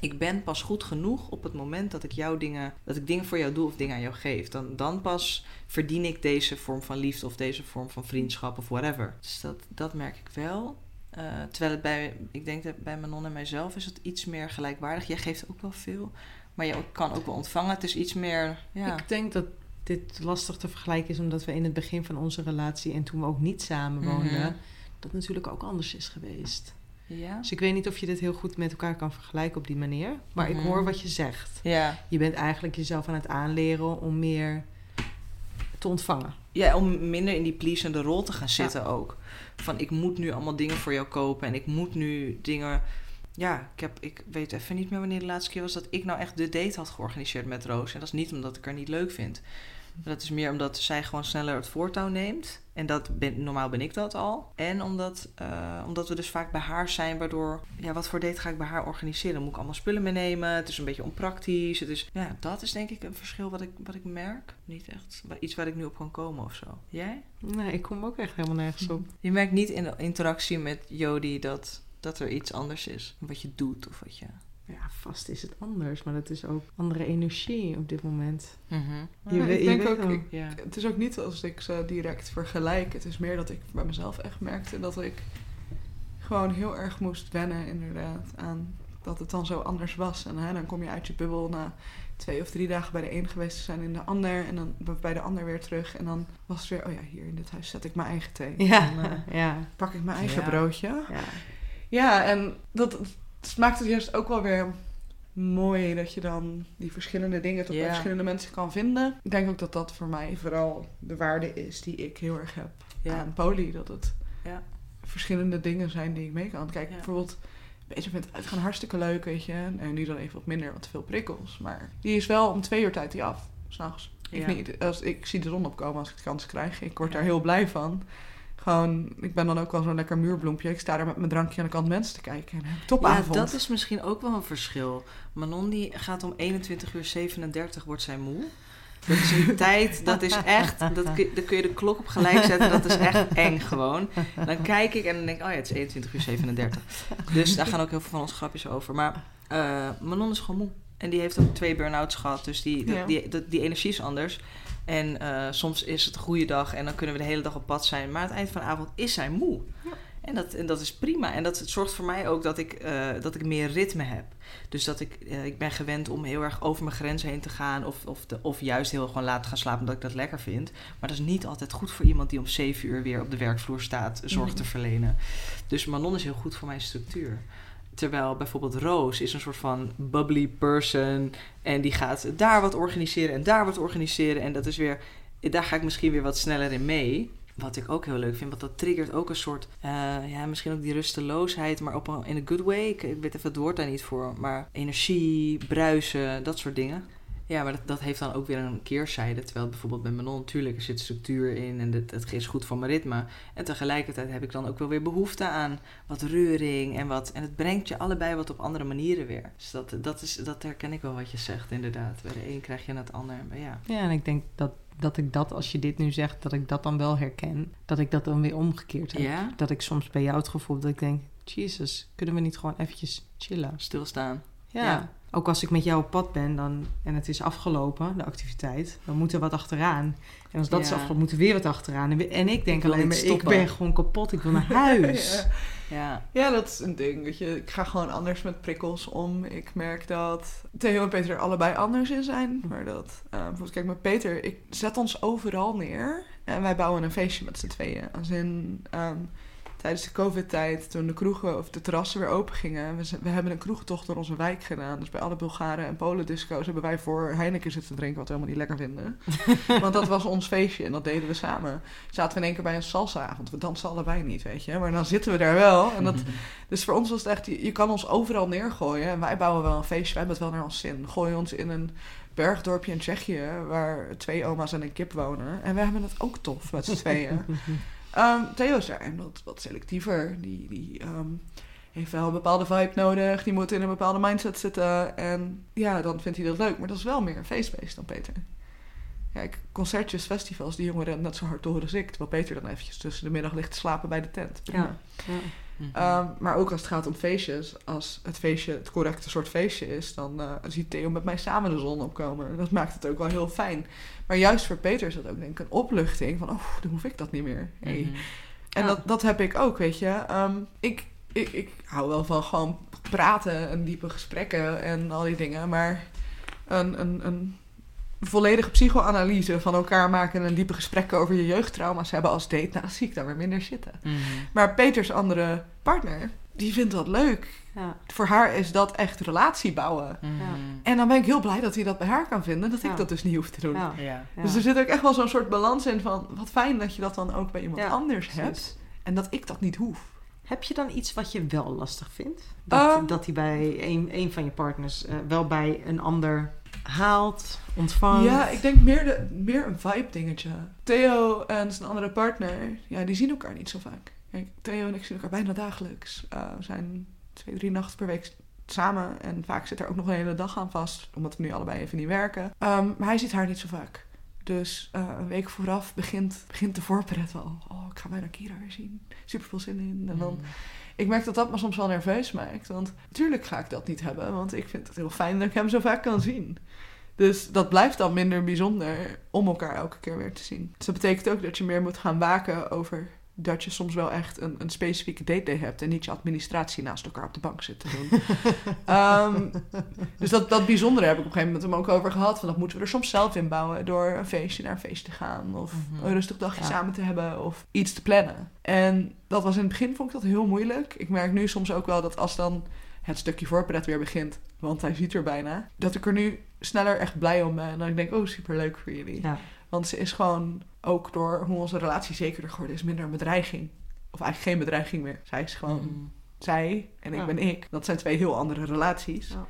Speaker 2: Ik ben pas goed genoeg op het moment dat ik jou dingen, dat ik dingen voor jou doe of dingen aan jou geef. Dan, dan pas verdien ik deze vorm van liefde of deze vorm van vriendschap of whatever. Dus dat, dat merk ik wel. Eh, terwijl het bij, ik denk dat bij Manon en mijzelf is het iets meer gelijkwaardig. Jij geeft ook wel veel, maar je kan ook wel ontvangen. Het is iets meer, ja.
Speaker 1: Ik denk dat dit lastig te vergelijken is omdat we in het begin van onze relatie en toen we ook niet samen woonden,
Speaker 2: Mhm.
Speaker 1: Dat natuurlijk ook anders is geweest.
Speaker 2: Ja?
Speaker 1: Dus ik weet niet of je dit heel goed met elkaar kan vergelijken op die manier. Maar
Speaker 2: Mhm.
Speaker 1: ik hoor wat je zegt.
Speaker 2: Ja.
Speaker 1: Je bent eigenlijk jezelf aan het aanleren om meer te ontvangen.
Speaker 2: Ja, om minder in die pleasende rol te gaan zitten ook. Van ik moet nu allemaal dingen voor jou kopen en ik moet nu dingen. Ja, ik, heb, ik weet even niet meer wanneer de laatste keer was dat ik nou echt de date had georganiseerd met Roos. En dat is niet omdat ik haar niet leuk vind. Dat is meer omdat zij gewoon sneller het voortouw neemt. En dat ben, normaal ben ik dat al. En omdat, eh, omdat we dus vaak bij haar zijn, waardoor... Ja, wat voor date ga ik bij haar organiseren? Moet ik allemaal spullen meenemen? Het is een beetje onpraktisch. Het is, ja, dat is denk ik een verschil wat ik, wat ik merk. Niet echt iets waar ik nu op kan komen of zo. Jij?
Speaker 1: Nee, ik kom ook echt helemaal nergens op.
Speaker 2: Je merkt niet in de interactie met Jody dat, dat er iets anders is. Wat je doet of wat je...
Speaker 1: Ja, vast is het anders, maar dat is ook andere energie op dit moment. Je
Speaker 3: Ja,
Speaker 1: weet-
Speaker 3: ik
Speaker 1: je
Speaker 3: denk
Speaker 1: weet
Speaker 3: ook, ik-
Speaker 2: Ja.
Speaker 3: het is ook niet als ik ze direct vergelijk. Het is meer dat ik bij mezelf echt merkte dat ik gewoon heel erg moest wennen inderdaad aan dat het dan zo anders was. En hè, dan kom je uit je bubbel na twee of drie dagen bij de een geweest te zijn in de ander. En dan bij de ander weer terug. En dan was het weer, oh ja, hier in dit huis zet ik mijn eigen thee.
Speaker 1: Ja,
Speaker 3: En, eh,
Speaker 1: ja,
Speaker 3: pak ik mijn eigen
Speaker 2: Ja.
Speaker 3: broodje.
Speaker 1: ja.
Speaker 3: Ja, en dat, dat maakt het juist ook wel weer mooi dat je dan die verschillende dingen bij verschillende mensen kan vinden. Ik denk ook dat dat voor mij vooral de waarde is die ik heel erg heb aan Poli. Dat het verschillende dingen zijn die ik mee kan. Kijk, bijvoorbeeld bezig met uitgaan hartstikke leuk, weet je. En nu dan even wat minder, wat veel prikkels. Maar die is wel om twee uur tijd die af, s'nachts. Ik, niet, als, ik zie de zon opkomen als ik de kans krijg. Ik word daar heel blij van. Gewoon, ik ben dan ook wel zo'n lekker muurbloempje. Ik sta daar met mijn drankje aan de kant mensen te kijken. En heb ik
Speaker 2: Ja,
Speaker 3: topavond.
Speaker 2: dat is misschien ook wel een verschil. Manon die gaat om 21 uur 37 wordt zij moe. Dat is een tijd, dat is echt, dat kun, daar kun je de klok op gelijk zetten. Dat is echt eng gewoon. Dan kijk ik en dan denk ik, oh ja, het is 21 uur 37. Dus daar gaan ook heel veel van onze grapjes over. Maar eh, Manon is gewoon moe. En die heeft ook twee burn-outs gehad. Dus die,
Speaker 3: Ja.
Speaker 2: die, dat- die energie is anders. En eh, soms is het een goede dag en dan kunnen we de hele dag op pad zijn. Maar aan het eind van de avond is zij moe. En dat, en dat is prima. En dat het zorgt voor mij ook dat ik, eh, dat ik meer ritme heb. Dus dat ik, eh, ik ben gewend om heel erg over mijn grens heen te gaan. Of, of, de, of juist heel gewoon laten gaan slapen omdat ik dat lekker vind. Maar dat is niet altijd goed voor iemand die om zeven uur weer op de werkvloer staat zorg te verlenen. Dus Manon is heel goed voor mijn structuur. Terwijl bijvoorbeeld Roos is een soort van bubbly person. En die gaat daar wat organiseren en daar wat organiseren. En dat is weer, daar ga ik misschien weer wat sneller in mee. Wat ik ook heel leuk vind, want dat triggert ook een soort, eh, ja, misschien ook die rusteloosheid, maar op een, in a good way. Ik, ik weet even het woord daar niet voor, maar energie, bruisen, dat soort dingen. Ja, maar dat, dat heeft dan ook weer een keerzijde. Terwijl bijvoorbeeld bij Manon, natuurlijk, er zit structuur in en het, het is goed voor mijn ritme. En tegelijkertijd heb ik dan ook wel weer behoefte aan wat reuring en wat. En het brengt je allebei wat op andere manieren weer. Dus dat, dat, is, dat herken ik wel wat je zegt, inderdaad. Bij de een krijg je het ander. Ja.
Speaker 1: Ja, en ik denk dat, dat ik dat, als je dit nu zegt, dat ik dat dan wel herken. Dat ik dat dan weer omgekeerd heb.
Speaker 2: Ja?
Speaker 1: Dat ik soms bij jou het gevoel heb dat ik denk, Jesus, kunnen we niet gewoon eventjes chillen?
Speaker 2: Stilstaan.
Speaker 1: Ja.
Speaker 2: Ja.
Speaker 1: Ook als ik met jou op pad ben dan, en het is afgelopen, de activiteit, dan moet er wat achteraan. En als dat is afgelopen, moet er weer wat achteraan. En ik denk
Speaker 2: Ik
Speaker 1: alleen maar, ik ben gewoon kapot, ik wil naar huis.
Speaker 3: Ja.
Speaker 2: Ja.
Speaker 3: Ja, dat is een ding. Weet je, ik ga gewoon anders met prikkels om. Ik merk dat Theo en Peter er allebei anders in zijn. Maar dat, eh, bijvoorbeeld, kijk, met Peter, ik zet ons overal neer. En wij bouwen een feestje met z'n tweeën. Als in, ehm, tijdens de COVID-tijd, toen de kroegen of de terrassen weer open gingen. We, hebben een kroegtocht door onze wijk gedaan. Dus bij alle Bulgaren en Polen disco's hebben wij voor Heineken zitten drinken, wat we helemaal niet lekker vinden. Want dat was ons feestje en dat deden we samen. Zaten we in één keer bij een salsa-avond. We dansen allebei niet, weet je. Maar dan zitten we daar wel. En dat, dus voor ons was het echt, je, je kan ons overal neergooien. En wij bouwen wel een feestje, wij hebben het wel naar ons zin. Gooi ons in een bergdorpje in Tsjechië, waar twee oma's en een kip wonen. En we hebben het ook tof met z'n tweeën. Ehm, Theo is daar wat, wat selectiever. Die, die ehm, heeft wel een bepaalde vibe nodig. Die moet in een bepaalde mindset zitten. En ja, dan vindt hij dat leuk. Maar dat is wel meer een feestbeest dan Peter. Kijk, concertjes, festivals, die jongen rennen net zo hard door als ik. Terwijl Peter dan eventjes tussen de middag ligt te slapen bij de tent.
Speaker 1: Ja. Ja.
Speaker 2: Mhm.
Speaker 3: Ehm, maar ook als het gaat om feestjes, als het feestje het correcte soort feestje is, dan eh, ziet Theo met mij samen de zon opkomen. Dat maakt het ook wel heel fijn. Maar juist voor Peter is dat ook denk ik een opluchting van, oh, dan hoef ik dat niet meer. Hey.
Speaker 2: Mhm.
Speaker 3: En dat, dat heb ik ook, weet je. Ehm, ik, ik, ik hou wel van gewoon praten en diepe gesprekken en al die dingen. Maar een, een, een volledige psychoanalyse van elkaar maken en diepe gesprekken over je jeugdtrauma's hebben als date, nou, dat zie ik dan weer minder zitten.
Speaker 2: Mhm.
Speaker 3: Maar Peters andere partner, die vindt dat leuk.
Speaker 1: Ja.
Speaker 3: Voor haar is dat echt relatie bouwen.
Speaker 2: Mhm.
Speaker 3: En dan ben ik heel blij dat hij dat bij haar kan vinden, dat ik dat dus niet hoef te doen.
Speaker 1: Ja.
Speaker 3: Dus er zit ook echt wel zo'n soort balans in van, wat fijn dat je dat dan ook bij iemand
Speaker 1: Ja,
Speaker 3: anders
Speaker 1: precies.
Speaker 3: hebt. En dat ik dat niet hoef.
Speaker 1: Heb je dan iets wat je wel lastig vindt? Dat,
Speaker 3: Ehm.
Speaker 1: dat hij bij een, een van je partners eh, wel bij een ander haalt, ontvangt?
Speaker 3: Ja, ik denk meer, de, meer een vibe dingetje. Theo en zijn andere partner, ja, die zien elkaar niet zo vaak. Kijk, Theo en ik zien elkaar bijna dagelijks. Eh, we zijn twee, drie nachten per week samen. En vaak zit er ook nog een hele dag aan vast. Omdat we nu allebei even niet werken. Ehm, maar hij ziet haar niet zo vaak. Dus eh, een week vooraf begint, begint de voorpret al. Oh, ik ga bijna Kira weer zien. Super veel zin in. En dan
Speaker 2: Mhm.
Speaker 3: Ik merk dat dat me soms wel nerveus maakt. Want natuurlijk ga ik dat niet hebben. Want ik vind het heel fijn dat ik hem zo vaak kan zien. Dus dat blijft dan minder bijzonder om elkaar elke keer weer te zien. Dus dat betekent ook dat je meer moet gaan waken over dat je soms wel echt een, een specifieke date day hebt en niet je administratie naast elkaar op de bank zit te doen. Ehm, dus dat, dat bijzondere heb ik op een gegeven moment hem ook over gehad. Van dat moeten we er soms zelf inbouwen door een feestje naar een feest te gaan. Of
Speaker 2: Mhm.
Speaker 3: een rustig dagje
Speaker 1: Ja.
Speaker 3: samen te hebben of iets te plannen. En dat was in het begin vond ik dat heel moeilijk. Ik merk nu soms ook wel dat als dan het stukje voorpret weer begint, want hij ziet er bijna, dat ik er nu sneller echt blij om ben. En dan ik denk, oh superleuk voor jullie.
Speaker 1: Ja.
Speaker 3: Want ze is gewoon, ook door hoe onze relatie zekerder geworden is, minder een bedreiging. Of eigenlijk geen bedreiging meer. Zij is gewoon
Speaker 2: Mhm.
Speaker 3: zij en ik
Speaker 1: Ja.
Speaker 3: ben ik. Dat zijn twee heel andere relaties.
Speaker 1: Ja.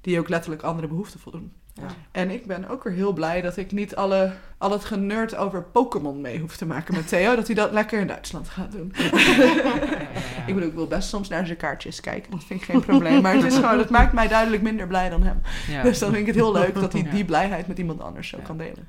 Speaker 3: Die ook letterlijk andere behoeften voldoen.
Speaker 1: Ja.
Speaker 3: En ik ben ook weer heel blij dat ik niet alle, al het generd over Pokémon mee hoef te maken met Theo. dat hij dat lekker in Duitsland gaat doen. ik bedoel, ik wil best soms naar zijn kaartjes kijken. Dat vind ik geen probleem. Maar het, is gewoon, het maakt mij duidelijk minder blij dan hem.
Speaker 2: Ja.
Speaker 3: Dus dan vind ik het heel leuk dat hij
Speaker 2: Ja.
Speaker 3: die blijheid met iemand anders zo
Speaker 2: Ja.
Speaker 3: kan delen.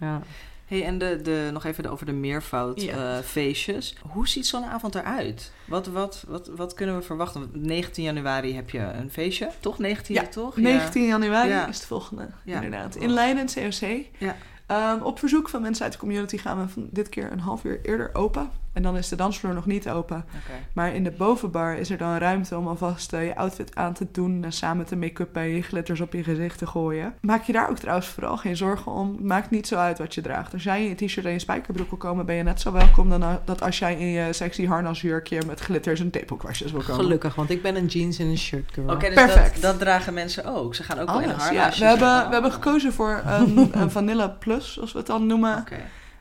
Speaker 2: Hey, en de, de, nog even over de meervoud
Speaker 3: Ja.
Speaker 2: eh, feestjes. Hoe ziet zo'n avond eruit? Wat, wat, wat, wat kunnen we verwachten? Want 19 januari heb je een feestje, toch? 19
Speaker 3: Ja,
Speaker 2: toch?
Speaker 3: 19 januari
Speaker 2: Ja.
Speaker 3: is het volgende,
Speaker 2: Ja.
Speaker 3: inderdaad. In Leiden, COC.
Speaker 2: Ja.
Speaker 3: Ehm, op verzoek van mensen uit de community gaan we van dit keer een half uur eerder open. En dan is de dansvloer nog niet open. Maar in de bovenbar is er dan ruimte om alvast eh, je outfit aan te doen. En samen te make-up en je glitters op je gezicht te gooien. Maak je daar ook trouwens vooral geen zorgen om. Maakt niet zo uit wat je draagt. Als jij in je t-shirt en je spijkerbroek wil komen, ben je net zo welkom dan dat als jij in je sexy harnasjurkje met glitters en tepelkwastjes wil komen.
Speaker 1: Gelukkig, want ik ben een jeans en een shirt girl.
Speaker 2: Oké, dus
Speaker 3: Perfect.
Speaker 2: dat, dat dragen mensen ook. Ze gaan ook wel in haar
Speaker 3: ja. We hebben, we hebben gekozen voor een, een Vanilla Plus, zoals we het dan noemen.
Speaker 2: Oké.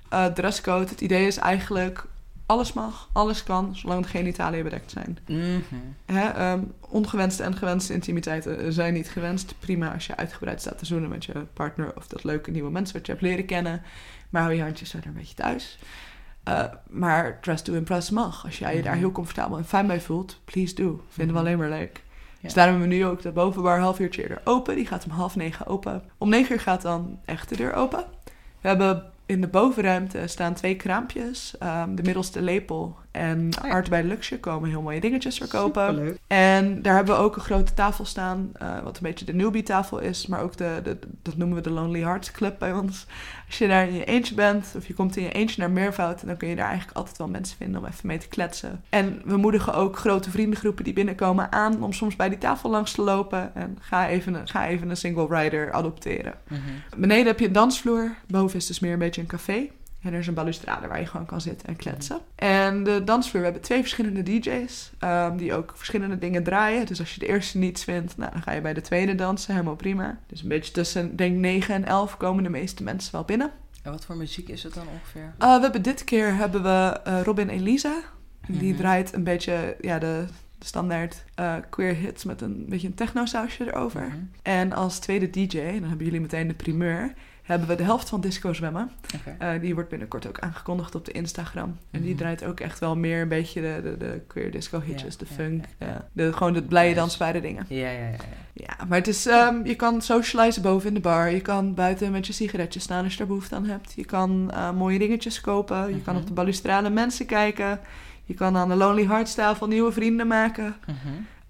Speaker 3: Eh, dresscode. Het idee is eigenlijk, alles mag, alles kan, zolang de genitaliën bedekt zijn.
Speaker 2: Mhm.
Speaker 3: Hè, ehm, ongewenste en gewenste intimiteiten zijn niet gewenst. Prima als je uitgebreid staat te zoenen met je partner of dat leuke nieuwe mensen wat je hebt leren kennen. Maar hou je handjes verder een beetje thuis. Eh, maar dress to impress mag. Als jij je daar
Speaker 2: Mhm.
Speaker 3: heel comfortabel en fijn bij voelt, please do. Vinden we
Speaker 2: Mhm.
Speaker 3: alleen maar leuk.
Speaker 2: Ja.
Speaker 3: Dus daarom hebben we nu ook de bovenbar half uurtje eerder open. Die gaat om half negen open. Om negen uur gaat dan echt de deur open. We hebben in de bovenruimte staan twee kraampjes. Ehm, de middelste lepel en
Speaker 2: ja.
Speaker 3: Art bij Luxe komen heel mooie dingetjes verkopen.
Speaker 1: Superleuk.
Speaker 3: En daar hebben we ook een grote tafel staan, eh, wat een beetje de newbie tafel is, maar ook de, de, dat noemen we de Lonely Hearts Club bij ons. Als je daar in je eentje bent, of je komt in je eentje naar meervoud, dan kun je daar eigenlijk altijd wel mensen vinden om even mee te kletsen. En we moedigen ook grote vriendengroepen die binnenkomen aan om soms bij die tafel langs te lopen en ga even, een- ga even een single rider adopteren.
Speaker 2: Mhm.
Speaker 3: Beneden heb je een dansvloer. Boven is dus meer een beetje een café. En er is een balustrade waar je gewoon kan zitten en kletsen. En de dansvloer, we hebben twee verschillende DJ's. ehm, die ook verschillende dingen draaien. Dus als je de eerste niets vindt, nou, dan ga je bij de tweede dansen. Helemaal prima. Dus een beetje tussen, denk 9 en 11 komen de meeste mensen wel binnen.
Speaker 2: En wat voor muziek is het dan ongeveer?
Speaker 3: Eh, we hebben dit keer hebben we eh, Robin Elisa. Die
Speaker 2: Mhm.
Speaker 3: draait een beetje ja, de, de standaard eh, queer hits met een beetje een techno-sausje erover.
Speaker 2: Mhm.
Speaker 3: En als tweede DJ, dan hebben jullie meteen de primeur, hebben we de helft van Disco Zwemmen. Eh, die wordt binnenkort ook aangekondigd op de Instagram. En die
Speaker 2: Mhm.
Speaker 3: draait ook echt wel meer een beetje de, de, de queer disco hitjes,
Speaker 2: Ja,
Speaker 3: de funk.
Speaker 2: ja,
Speaker 3: Ja,
Speaker 2: ja.
Speaker 3: De, gewoon de blije dansbare dingen.
Speaker 2: Ja, ja, ja. ja.
Speaker 3: Ja, maar het is, ehm, je kan socializen boven in de bar. Je kan buiten met je sigaretjes staan als je daar behoefte aan hebt. Je kan eh, mooie dingetjes kopen. Je kan
Speaker 2: Mhm.
Speaker 3: op de balustrade mensen kijken. Je kan aan de Lonely Hearts tafel nieuwe vrienden maken.
Speaker 2: Mhm.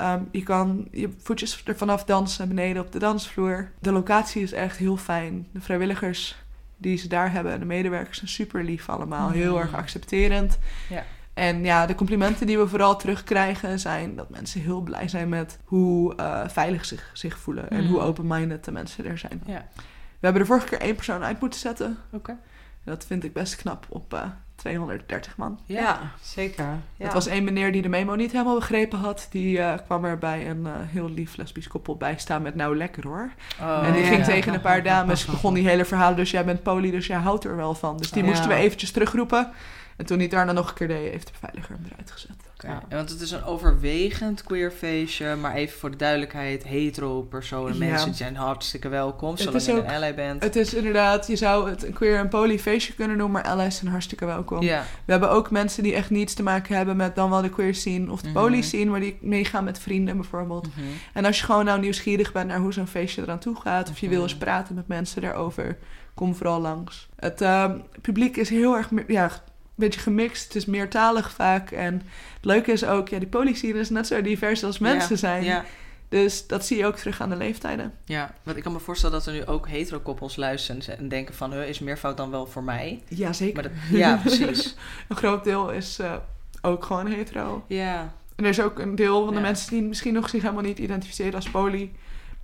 Speaker 3: Ehm, je kan je voetjes er vanaf dansen beneden op de dansvloer. De locatie is echt heel fijn. De vrijwilligers die ze daar hebben en de medewerkers zijn super lief allemaal. Heel
Speaker 2: Mhm.
Speaker 3: erg accepterend.
Speaker 2: Ja.
Speaker 3: En ja, de complimenten die we vooral terugkrijgen zijn dat mensen heel blij zijn met hoe eh, veilig zich, zich voelen. En hoe open-minded de mensen er zijn.
Speaker 2: Ja.
Speaker 3: We hebben er vorige keer één persoon uit moeten zetten.
Speaker 2: Oké.
Speaker 3: Dat vind ik best knap op eh, 230 man.
Speaker 1: Ja, zeker. Ja.
Speaker 3: Het was één meneer die de memo niet helemaal begrepen had. Die eh, kwam er bij een eh, heel lief lesbisch koppel bij staan met nou lekker hoor.
Speaker 2: Oh,
Speaker 3: en die
Speaker 1: ja.
Speaker 3: ging tegen een paar dames, begon die hele verhalen. Dus jij bent poli, dus jij houdt er wel van. Dus die moesten we eventjes terugroepen. En toen hij het daarna nog een keer deed, heeft de beveiliger hem eruit gezet.
Speaker 2: Oké.
Speaker 1: Ja.
Speaker 2: Want het is een overwegend queer feestje, maar even voor de duidelijkheid, hetero personen,
Speaker 3: Ja.
Speaker 2: mensen zijn hartstikke welkom, zolang je
Speaker 3: ook-
Speaker 2: een ally bent.
Speaker 3: Het is inderdaad, je zou het een queer en poly feestje kunnen noemen, maar allies zijn hartstikke welkom.
Speaker 2: ja.
Speaker 3: We hebben ook mensen die echt niets te maken hebben met dan wel de queer scene of de
Speaker 2: Mhm.
Speaker 3: poly scene, maar die meegaan met vrienden bijvoorbeeld.
Speaker 2: Mhm.
Speaker 3: En als je gewoon nou nieuwsgierig bent naar hoe zo'n feestje eraan toe gaat, of je wil
Speaker 2: Mhm.
Speaker 3: eens praten met mensen daarover, kom vooral langs. Het ehm, publiek is heel erg, ja, beetje gemixt. Het is meertalig vaak. En het leuke is ook, ja, die polyscene is net zo divers als mensen
Speaker 2: Ja,
Speaker 3: zijn.
Speaker 2: Ja,
Speaker 3: Dus dat zie je ook terug aan de leeftijden.
Speaker 2: ja, want ik kan me voorstellen dat er nu ook hetero koppels luisteren en denken van, "Huh, is meervoud dan wel voor mij?
Speaker 3: Jazeker.
Speaker 2: Maar dat, ja, precies.
Speaker 3: Een groot deel is eh, ook gewoon hetero.
Speaker 2: Ja,
Speaker 3: En er is ook een deel van de
Speaker 2: Ja.
Speaker 3: mensen die misschien nog zich helemaal niet identificeren als poly,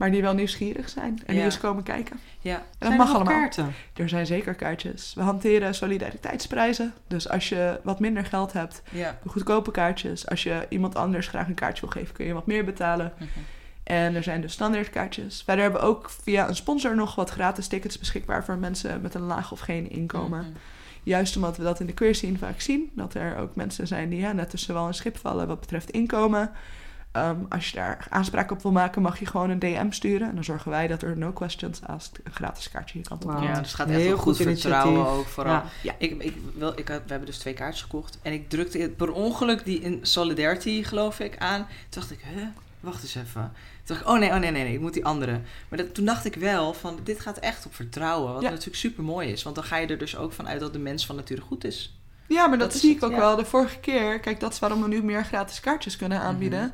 Speaker 3: maar die wel nieuwsgierig zijn en die eens komen kijken.
Speaker 2: ja.
Speaker 3: En dat
Speaker 1: Zijn er
Speaker 3: mag
Speaker 1: nog
Speaker 3: allemaal.
Speaker 1: kaarten?
Speaker 3: Er zijn zeker kaartjes. We hanteren solidariteitsprijzen. Dus als je wat minder geld hebt, goedkope kaartjes. Als je iemand anders graag een kaartje wil geven, kun je wat meer betalen.
Speaker 2: Mhm.
Speaker 3: En er zijn dus standaardkaartjes. Verder hebben we ook via een sponsor nog wat gratis tickets beschikbaar voor mensen met een laag of geen inkomen.
Speaker 2: Mhm.
Speaker 3: Juist omdat we dat in de queer scene vaak zien. Dat er ook mensen zijn die ja, net tussen wel een schip vallen wat betreft inkomen. Ehm, als je daar aanspraak op wil maken, mag je gewoon een DM sturen. En dan zorgen wij dat er no questions asked een gratis kaartje je kant op.
Speaker 2: Ja, dus het gaat echt
Speaker 1: Heel
Speaker 2: goed,
Speaker 1: goed
Speaker 2: vertrouwen
Speaker 1: initiatief.
Speaker 2: ook vooral.
Speaker 1: Ja.
Speaker 3: Ja.
Speaker 2: Ik, ik, wil, ik, we hebben dus twee kaartjes gekocht. En ik drukte per ongeluk die in Solidarity, geloof ik, aan. Toen dacht ik, hè, wacht eens even. Toen dacht ik, oh nee, oh nee, nee, nee, ik moet die andere. Maar dat, toen dacht ik wel van, dit gaat echt op vertrouwen. Wat
Speaker 3: Ja.
Speaker 2: natuurlijk super mooi is. Want dan ga je er dus ook van uit dat de mens van nature goed is.
Speaker 3: Ja, maar dat, zie
Speaker 2: het,
Speaker 3: ik ook
Speaker 2: ja.
Speaker 3: wel. De vorige keer, kijk, dat is waarom we nu meer gratis kaartjes kunnen aanbieden.
Speaker 2: Mhm.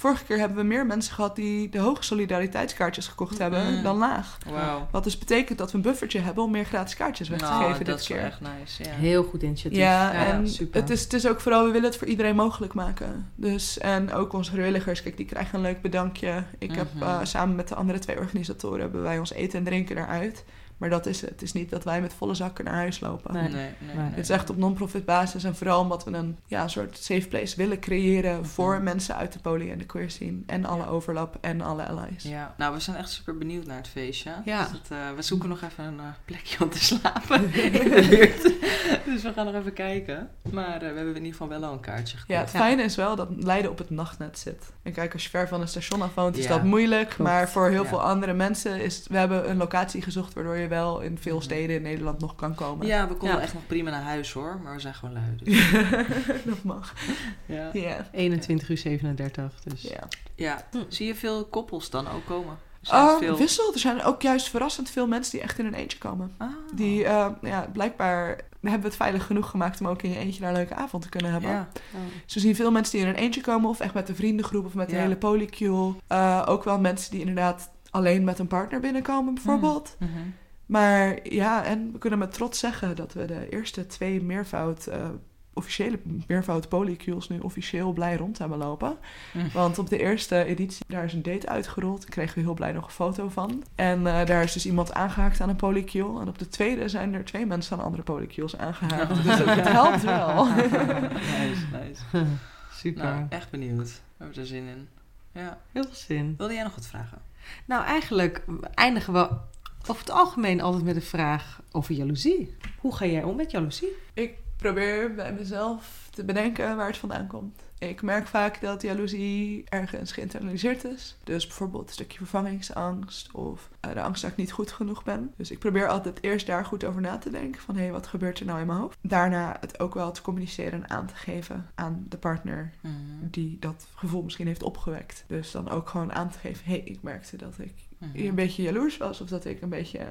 Speaker 3: Vorige keer hebben we meer mensen gehad die de hoge solidariteitskaartjes gekocht hebben
Speaker 2: Mhm.
Speaker 3: dan laag.
Speaker 2: Wauw.
Speaker 3: Wat dus betekent dat we een buffertje hebben om meer gratis kaartjes weg te
Speaker 2: Nou,
Speaker 3: geven
Speaker 2: dat
Speaker 3: dit
Speaker 2: is wel
Speaker 3: keer.
Speaker 2: echt nice. Ja.
Speaker 1: Heel goed initiatief.
Speaker 3: Ja,
Speaker 2: Ja,
Speaker 3: en
Speaker 1: super.
Speaker 3: het is, het is ook vooral, we willen het voor iedereen mogelijk maken. Dus, en ook onze vrijwilligers, kijk, die krijgen een leuk bedankje. Ik heb
Speaker 2: Mhm.
Speaker 3: eh, samen met de andere twee organisatoren, hebben wij ons eten en drinken eruit. Maar dat is het. Het is niet dat wij met volle zakken naar huis lopen.
Speaker 1: Nee.
Speaker 2: Nee, nee.
Speaker 3: Het is echt op non-profit basis en vooral omdat we een ja, een soort safe place willen creëren voor
Speaker 2: Mhm.
Speaker 3: mensen uit de poly en de queer scene. En alle overlap en alle allies.
Speaker 2: Ja, nou, we zijn echt super benieuwd naar het feestje.
Speaker 1: Ja.
Speaker 2: Dus het, eh, we zoeken nog even een eh, plekje om te slapen in de buurt. dus we gaan nog even kijken. Maar eh, we hebben in ieder geval wel al een kaartje gekocht.
Speaker 3: Ja, het
Speaker 1: Ja.
Speaker 3: fijne is wel dat Leiden op het nachtnet zit. En kijk, als je ver van een station af woont, is
Speaker 2: Ja.
Speaker 3: dat moeilijk. Maar voor heel
Speaker 2: Ja.
Speaker 3: veel andere mensen is... We hebben een locatie gezocht waardoor je wel in veel
Speaker 2: Mhm.
Speaker 3: steden in Nederland nog kan komen.
Speaker 2: Ja, we konden
Speaker 1: Ja.
Speaker 2: echt nog prima naar huis hoor, maar we zijn gewoon lui. Dus.
Speaker 3: dat mag.
Speaker 2: ja.
Speaker 3: Ja.
Speaker 1: 21 uur 37, dus...
Speaker 3: ja.
Speaker 2: ja,
Speaker 1: Hm.
Speaker 2: zie je veel koppels dan ook komen? Er zijn
Speaker 3: Ah,
Speaker 2: veel...
Speaker 3: Wissel, er zijn ook juist verrassend veel mensen die echt in een eentje komen.
Speaker 2: Ah.
Speaker 3: Die, eh, ja, blijkbaar hebben we het veilig genoeg gemaakt om ook in je eentje daar een leuke avond te kunnen hebben.
Speaker 2: Ja.
Speaker 3: Dus we zien veel mensen die in een eentje komen, of echt met een vriendengroep of met de
Speaker 2: Ja.
Speaker 3: hele polycule. Eh, ook wel mensen die inderdaad alleen met een partner binnenkomen, bijvoorbeeld.
Speaker 2: Mhm.
Speaker 3: Maar ja, en we kunnen met trots zeggen dat we de eerste twee meervoud, eh, officiële meervoud polycules nu officieel blij rond hebben lopen.
Speaker 2: Mhm.
Speaker 3: Want op de eerste editie, daar is een date uitgerold. Daar kregen we heel blij nog een foto van. En eh, daar is dus iemand aangehaakt aan een polycule. En op de tweede zijn er twee mensen aan andere polycules aangehaakt. Dus het helpt wel.
Speaker 2: nice, nice.
Speaker 1: Super.
Speaker 2: Nou, echt benieuwd. We hebben er zin in. Ja.
Speaker 1: Heel veel zin.
Speaker 2: Wilde jij nog wat vragen?
Speaker 1: Nou, eigenlijk eindigen we over het algemeen altijd met een vraag over jaloezie. Hoe ga jij om met jaloezie?
Speaker 3: Ik probeer bij mezelf te bedenken waar het vandaan komt. Ik merk vaak dat jaloezie ergens geïnternaliseerd is. Dus bijvoorbeeld een stukje vervangingsangst of eh, de angst dat ik niet goed genoeg ben. Dus ik probeer altijd eerst daar goed over na te denken van hé, hey, wat gebeurt er nou in mijn hoofd? Daarna het ook wel te communiceren en aan te geven aan de partner
Speaker 2: Mhm.
Speaker 3: die dat gevoel misschien heeft opgewekt. Dus dan ook gewoon aan te geven, hé, hey, ik merkte dat ik. Een beetje jaloers was of dat ik een beetje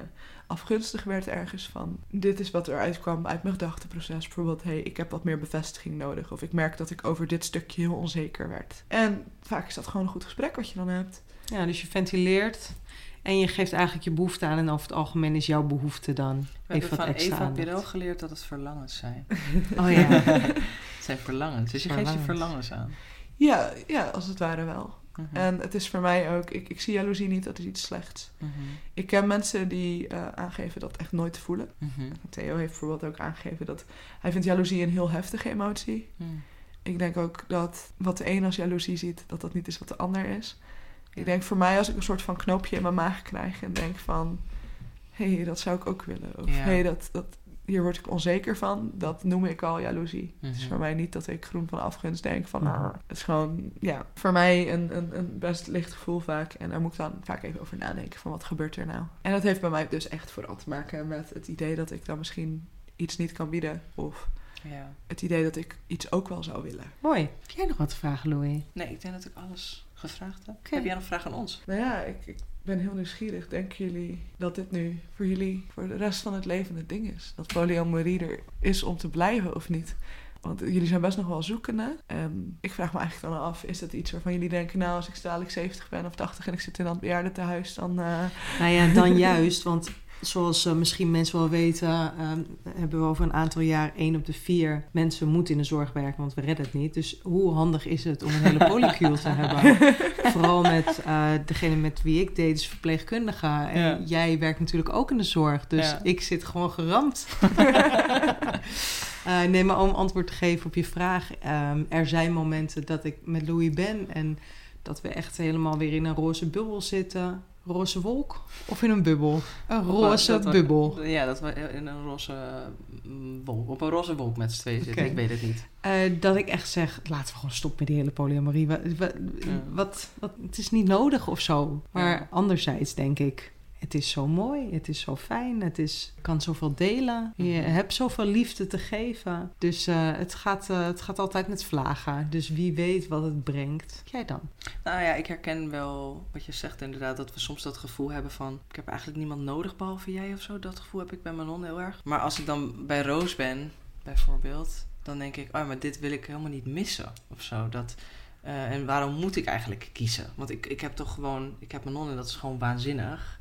Speaker 3: afgunstig werd ergens van dit is wat eruit kwam uit mijn gedachteproces. Bijvoorbeeld, hé, hey, ik heb wat meer bevestiging nodig of ik merk dat ik over dit stukje heel onzeker werd. En vaak is dat gewoon een goed gesprek wat je dan hebt.
Speaker 1: Ja, dus je ventileert en je geeft eigenlijk je behoefte aan. En over het algemeen is jouw behoefte dan
Speaker 2: We
Speaker 1: even
Speaker 2: hebben
Speaker 1: wat
Speaker 2: van
Speaker 1: extra
Speaker 2: Eva. Pirel geleerd dat het verlangens zijn.
Speaker 1: Oh ja.
Speaker 2: het zijn verlangens. Dus je geeft je
Speaker 1: Verlangens.
Speaker 2: verlangens aan.
Speaker 3: Ja, ja, als het ware wel.
Speaker 2: Mhm.
Speaker 3: En het is voor mij ook, ik, ik zie jaloezie niet als iets slechts.
Speaker 2: Mhm.
Speaker 3: Ik ken mensen die eh, aangeven dat echt nooit te voelen.
Speaker 2: Mhm.
Speaker 3: Theo heeft bijvoorbeeld ook aangegeven dat hij vindt jaloezie een heel heftige emotie. Ik denk ook dat wat de een als jaloezie ziet, dat dat niet is wat de ander is. Ik denk voor mij als ik een soort van knoopje in mijn maag krijg en denk van... hé, hey, dat zou ik ook willen. Of
Speaker 2: Ja.
Speaker 3: hé, hey, dat, dat, hier word ik onzeker van. Dat noem ik al jaloezie. Het is
Speaker 2: Mhm.
Speaker 3: voor mij niet dat ik groen van afgunst denk van...
Speaker 1: Mhm.
Speaker 3: "Ah." Het is gewoon, ja, voor mij een, een, een best licht gevoel vaak. En daar moet ik dan vaak even over nadenken van wat gebeurt er nou. En dat heeft bij mij dus echt vooral te maken met het idee dat ik dan misschien iets niet kan bieden. Of
Speaker 2: Ja.
Speaker 3: het idee dat ik iets ook wel zou willen.
Speaker 1: Mooi. Heb jij nog wat te vragen, Louis?
Speaker 2: Nee, ik denk dat ik alles gevraagd heb. Heb jij nog vragen aan ons?
Speaker 3: Nou ja, ik, ik ben heel nieuwsgierig. Denken jullie dat dit nu voor jullie voor de rest van het leven het ding is? Dat polyamorie er is om te blijven of niet? Want jullie zijn best nog wel zoekende. En ik vraag me eigenlijk dan af, is dat iets waarvan jullie denken... nou, als ik dadelijk 70 ben of 80 en ik zit in dat bejaardentehuis... dan eh,
Speaker 1: Nou ja, dan juist, want zoals eh, misschien mensen wel weten, eh, hebben we over een aantal jaar één op de vier mensen moeten in de zorg werken, want we redden het niet. Dus hoe handig is het om een hele polycule te hebben? Vooral met eh, degene met wie ik deed, dus verpleegkundige. En
Speaker 2: Ja.
Speaker 1: jij werkt natuurlijk ook in de zorg, dus
Speaker 2: Ja.
Speaker 1: ik zit gewoon geramd. Eh, nee, maar om antwoord te geven op je vraag. ehm, er zijn momenten dat ik met Louis ben en dat we echt helemaal weer in een roze bubbel zitten. Roze wolk of in een bubbel? Een roze
Speaker 2: Dat
Speaker 1: bubbel.
Speaker 2: Ja, dat we in een roze mm, wolk, op een roze wolk met z'n tweeën zitten. Ik weet het niet.
Speaker 1: Eh, dat ik echt zeg, laten we gewoon stoppen met die hele polyamorie. Wat, wat, wat, wat- het is niet nodig of zo. Maar
Speaker 2: Ja.
Speaker 1: anderzijds denk ik, het is zo mooi, het is zo fijn, het is, kan zoveel delen. Je
Speaker 2: Mhm.
Speaker 1: hebt zoveel liefde te geven. Dus eh, het, gaat, eh, het gaat altijd met vlagen. Dus wie weet wat het brengt. Jij dan?
Speaker 2: Nou ja, ik herken wel wat je zegt inderdaad. Dat we soms dat gevoel hebben van... Ik heb eigenlijk niemand nodig behalve jij of zo. Dat gevoel heb ik bij Manon heel erg. Maar als ik dan bij Roos ben, bijvoorbeeld... dan denk ik, oh, maar dit wil ik helemaal niet missen of zo. Dat, eh, en waarom moet ik eigenlijk kiezen? Want ik, ik heb toch gewoon, ik heb mijn non en dat is gewoon waanzinnig.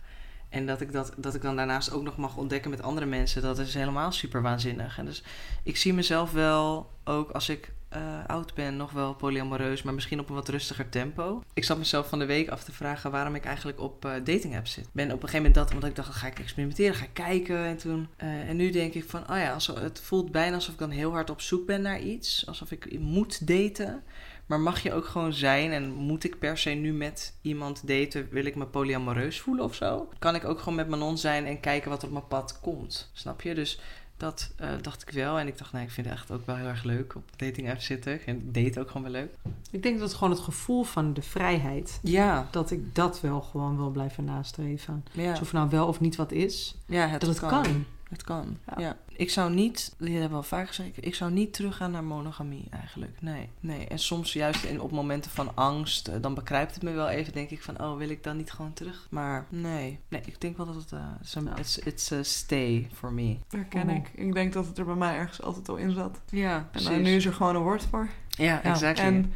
Speaker 2: En dat ik, dat, dat ik dan daarnaast ook nog mag ontdekken met andere mensen, dat is helemaal super waanzinnig. En dus ik zie mezelf wel ook als ik eh, oud ben, nog wel polyamoreus, maar misschien op een wat rustiger tempo. Ik zat mezelf van de week af te vragen waarom ik eigenlijk op uh, dating apps zit. Ben op een gegeven moment dat, omdat ik dacht, ga ik experimenteren, ga ik kijken. En toen, uh, en nu denk ik van, oh ja, het voelt bijna alsof ik dan heel hard op zoek ben naar iets. Alsof ik moet daten. Maar mag je ook gewoon zijn en moet ik per se nu met iemand daten? Wil ik me polyamoreus voelen of zo? Kan ik ook gewoon met mijn non zijn en kijken wat op mijn pad komt? Snap je? Dus dat uh, dacht ik wel. En ik dacht, nee, ik vind het echt ook wel heel erg leuk op dating apps zitten. En date ook gewoon wel leuk.
Speaker 1: Ik denk dat gewoon het gevoel van de vrijheid.
Speaker 2: Ja.
Speaker 1: Dat ik dat wel gewoon wil blijven nastreven.
Speaker 2: Ja.
Speaker 1: Dus of nou wel of niet wat is.
Speaker 2: Ja, het
Speaker 1: dat het
Speaker 2: kan.
Speaker 1: kan.
Speaker 2: Het kan,
Speaker 1: Ja.
Speaker 2: ja. Ik zou niet, dit hebben we al vaak gezegd, ik zou niet teruggaan naar monogamie eigenlijk. Nee, nee. En soms juist in, op momenten van angst, eh, dan bekruipt het me wel even, denk ik van, oh, wil ik dan niet gewoon terug? Maar nee, nee, ik denk wel dat het, uh, it's, a, it's, it's a stay for me.
Speaker 3: Herken
Speaker 1: Oh.
Speaker 3: ik. Ik denk dat het er bij mij ergens altijd al in zat.
Speaker 2: Ja,
Speaker 3: En dan, nu is er gewoon een woord voor.
Speaker 2: Ja,
Speaker 1: Ja,
Speaker 2: exactly.
Speaker 3: En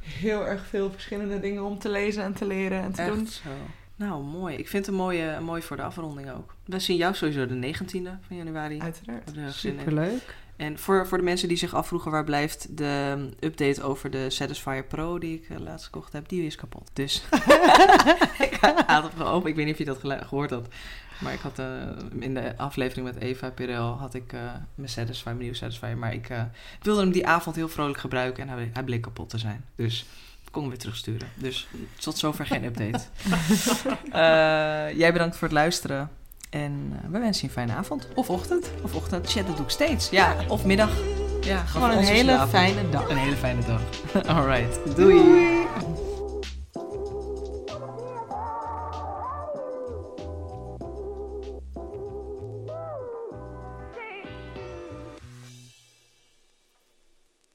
Speaker 3: heel erg veel verschillende dingen om te lezen en te leren en te
Speaker 2: Echt
Speaker 3: doen.
Speaker 2: zo. Nou, mooi. Ik vind het mooi, eh, mooi voor de afronding ook. We zien jou sowieso de 19e van januari.
Speaker 3: Uiteraard.
Speaker 1: Superleuk.
Speaker 2: En voor, voor de mensen die zich afvroegen waar blijft de um, update over de Satisfyer Pro die ik uh, laatst gekocht heb, die is kapot. Dus ik had hem geopend. Ik weet niet of je dat gehoord had. Maar ik had uh, in de aflevering met Eva Pirel had ik uh, mijn Satisfyer, mijn nieuwe Satisfyer. Maar ik uh, wilde hem die avond heel vrolijk gebruiken en hij, hij bleek kapot te zijn. Dus kon hem weer terugsturen. Dus tot zover geen update. Uh, jij bedankt voor het luisteren. En uh, we wensen je een fijne avond. Of ochtend. Of ochtend. Shit, dat doe ik steeds. Ja, of middag. Ja,
Speaker 1: Gewoon een hele fijne dag.
Speaker 2: Een hele fijne dag. Alright. Doei.
Speaker 1: Doei.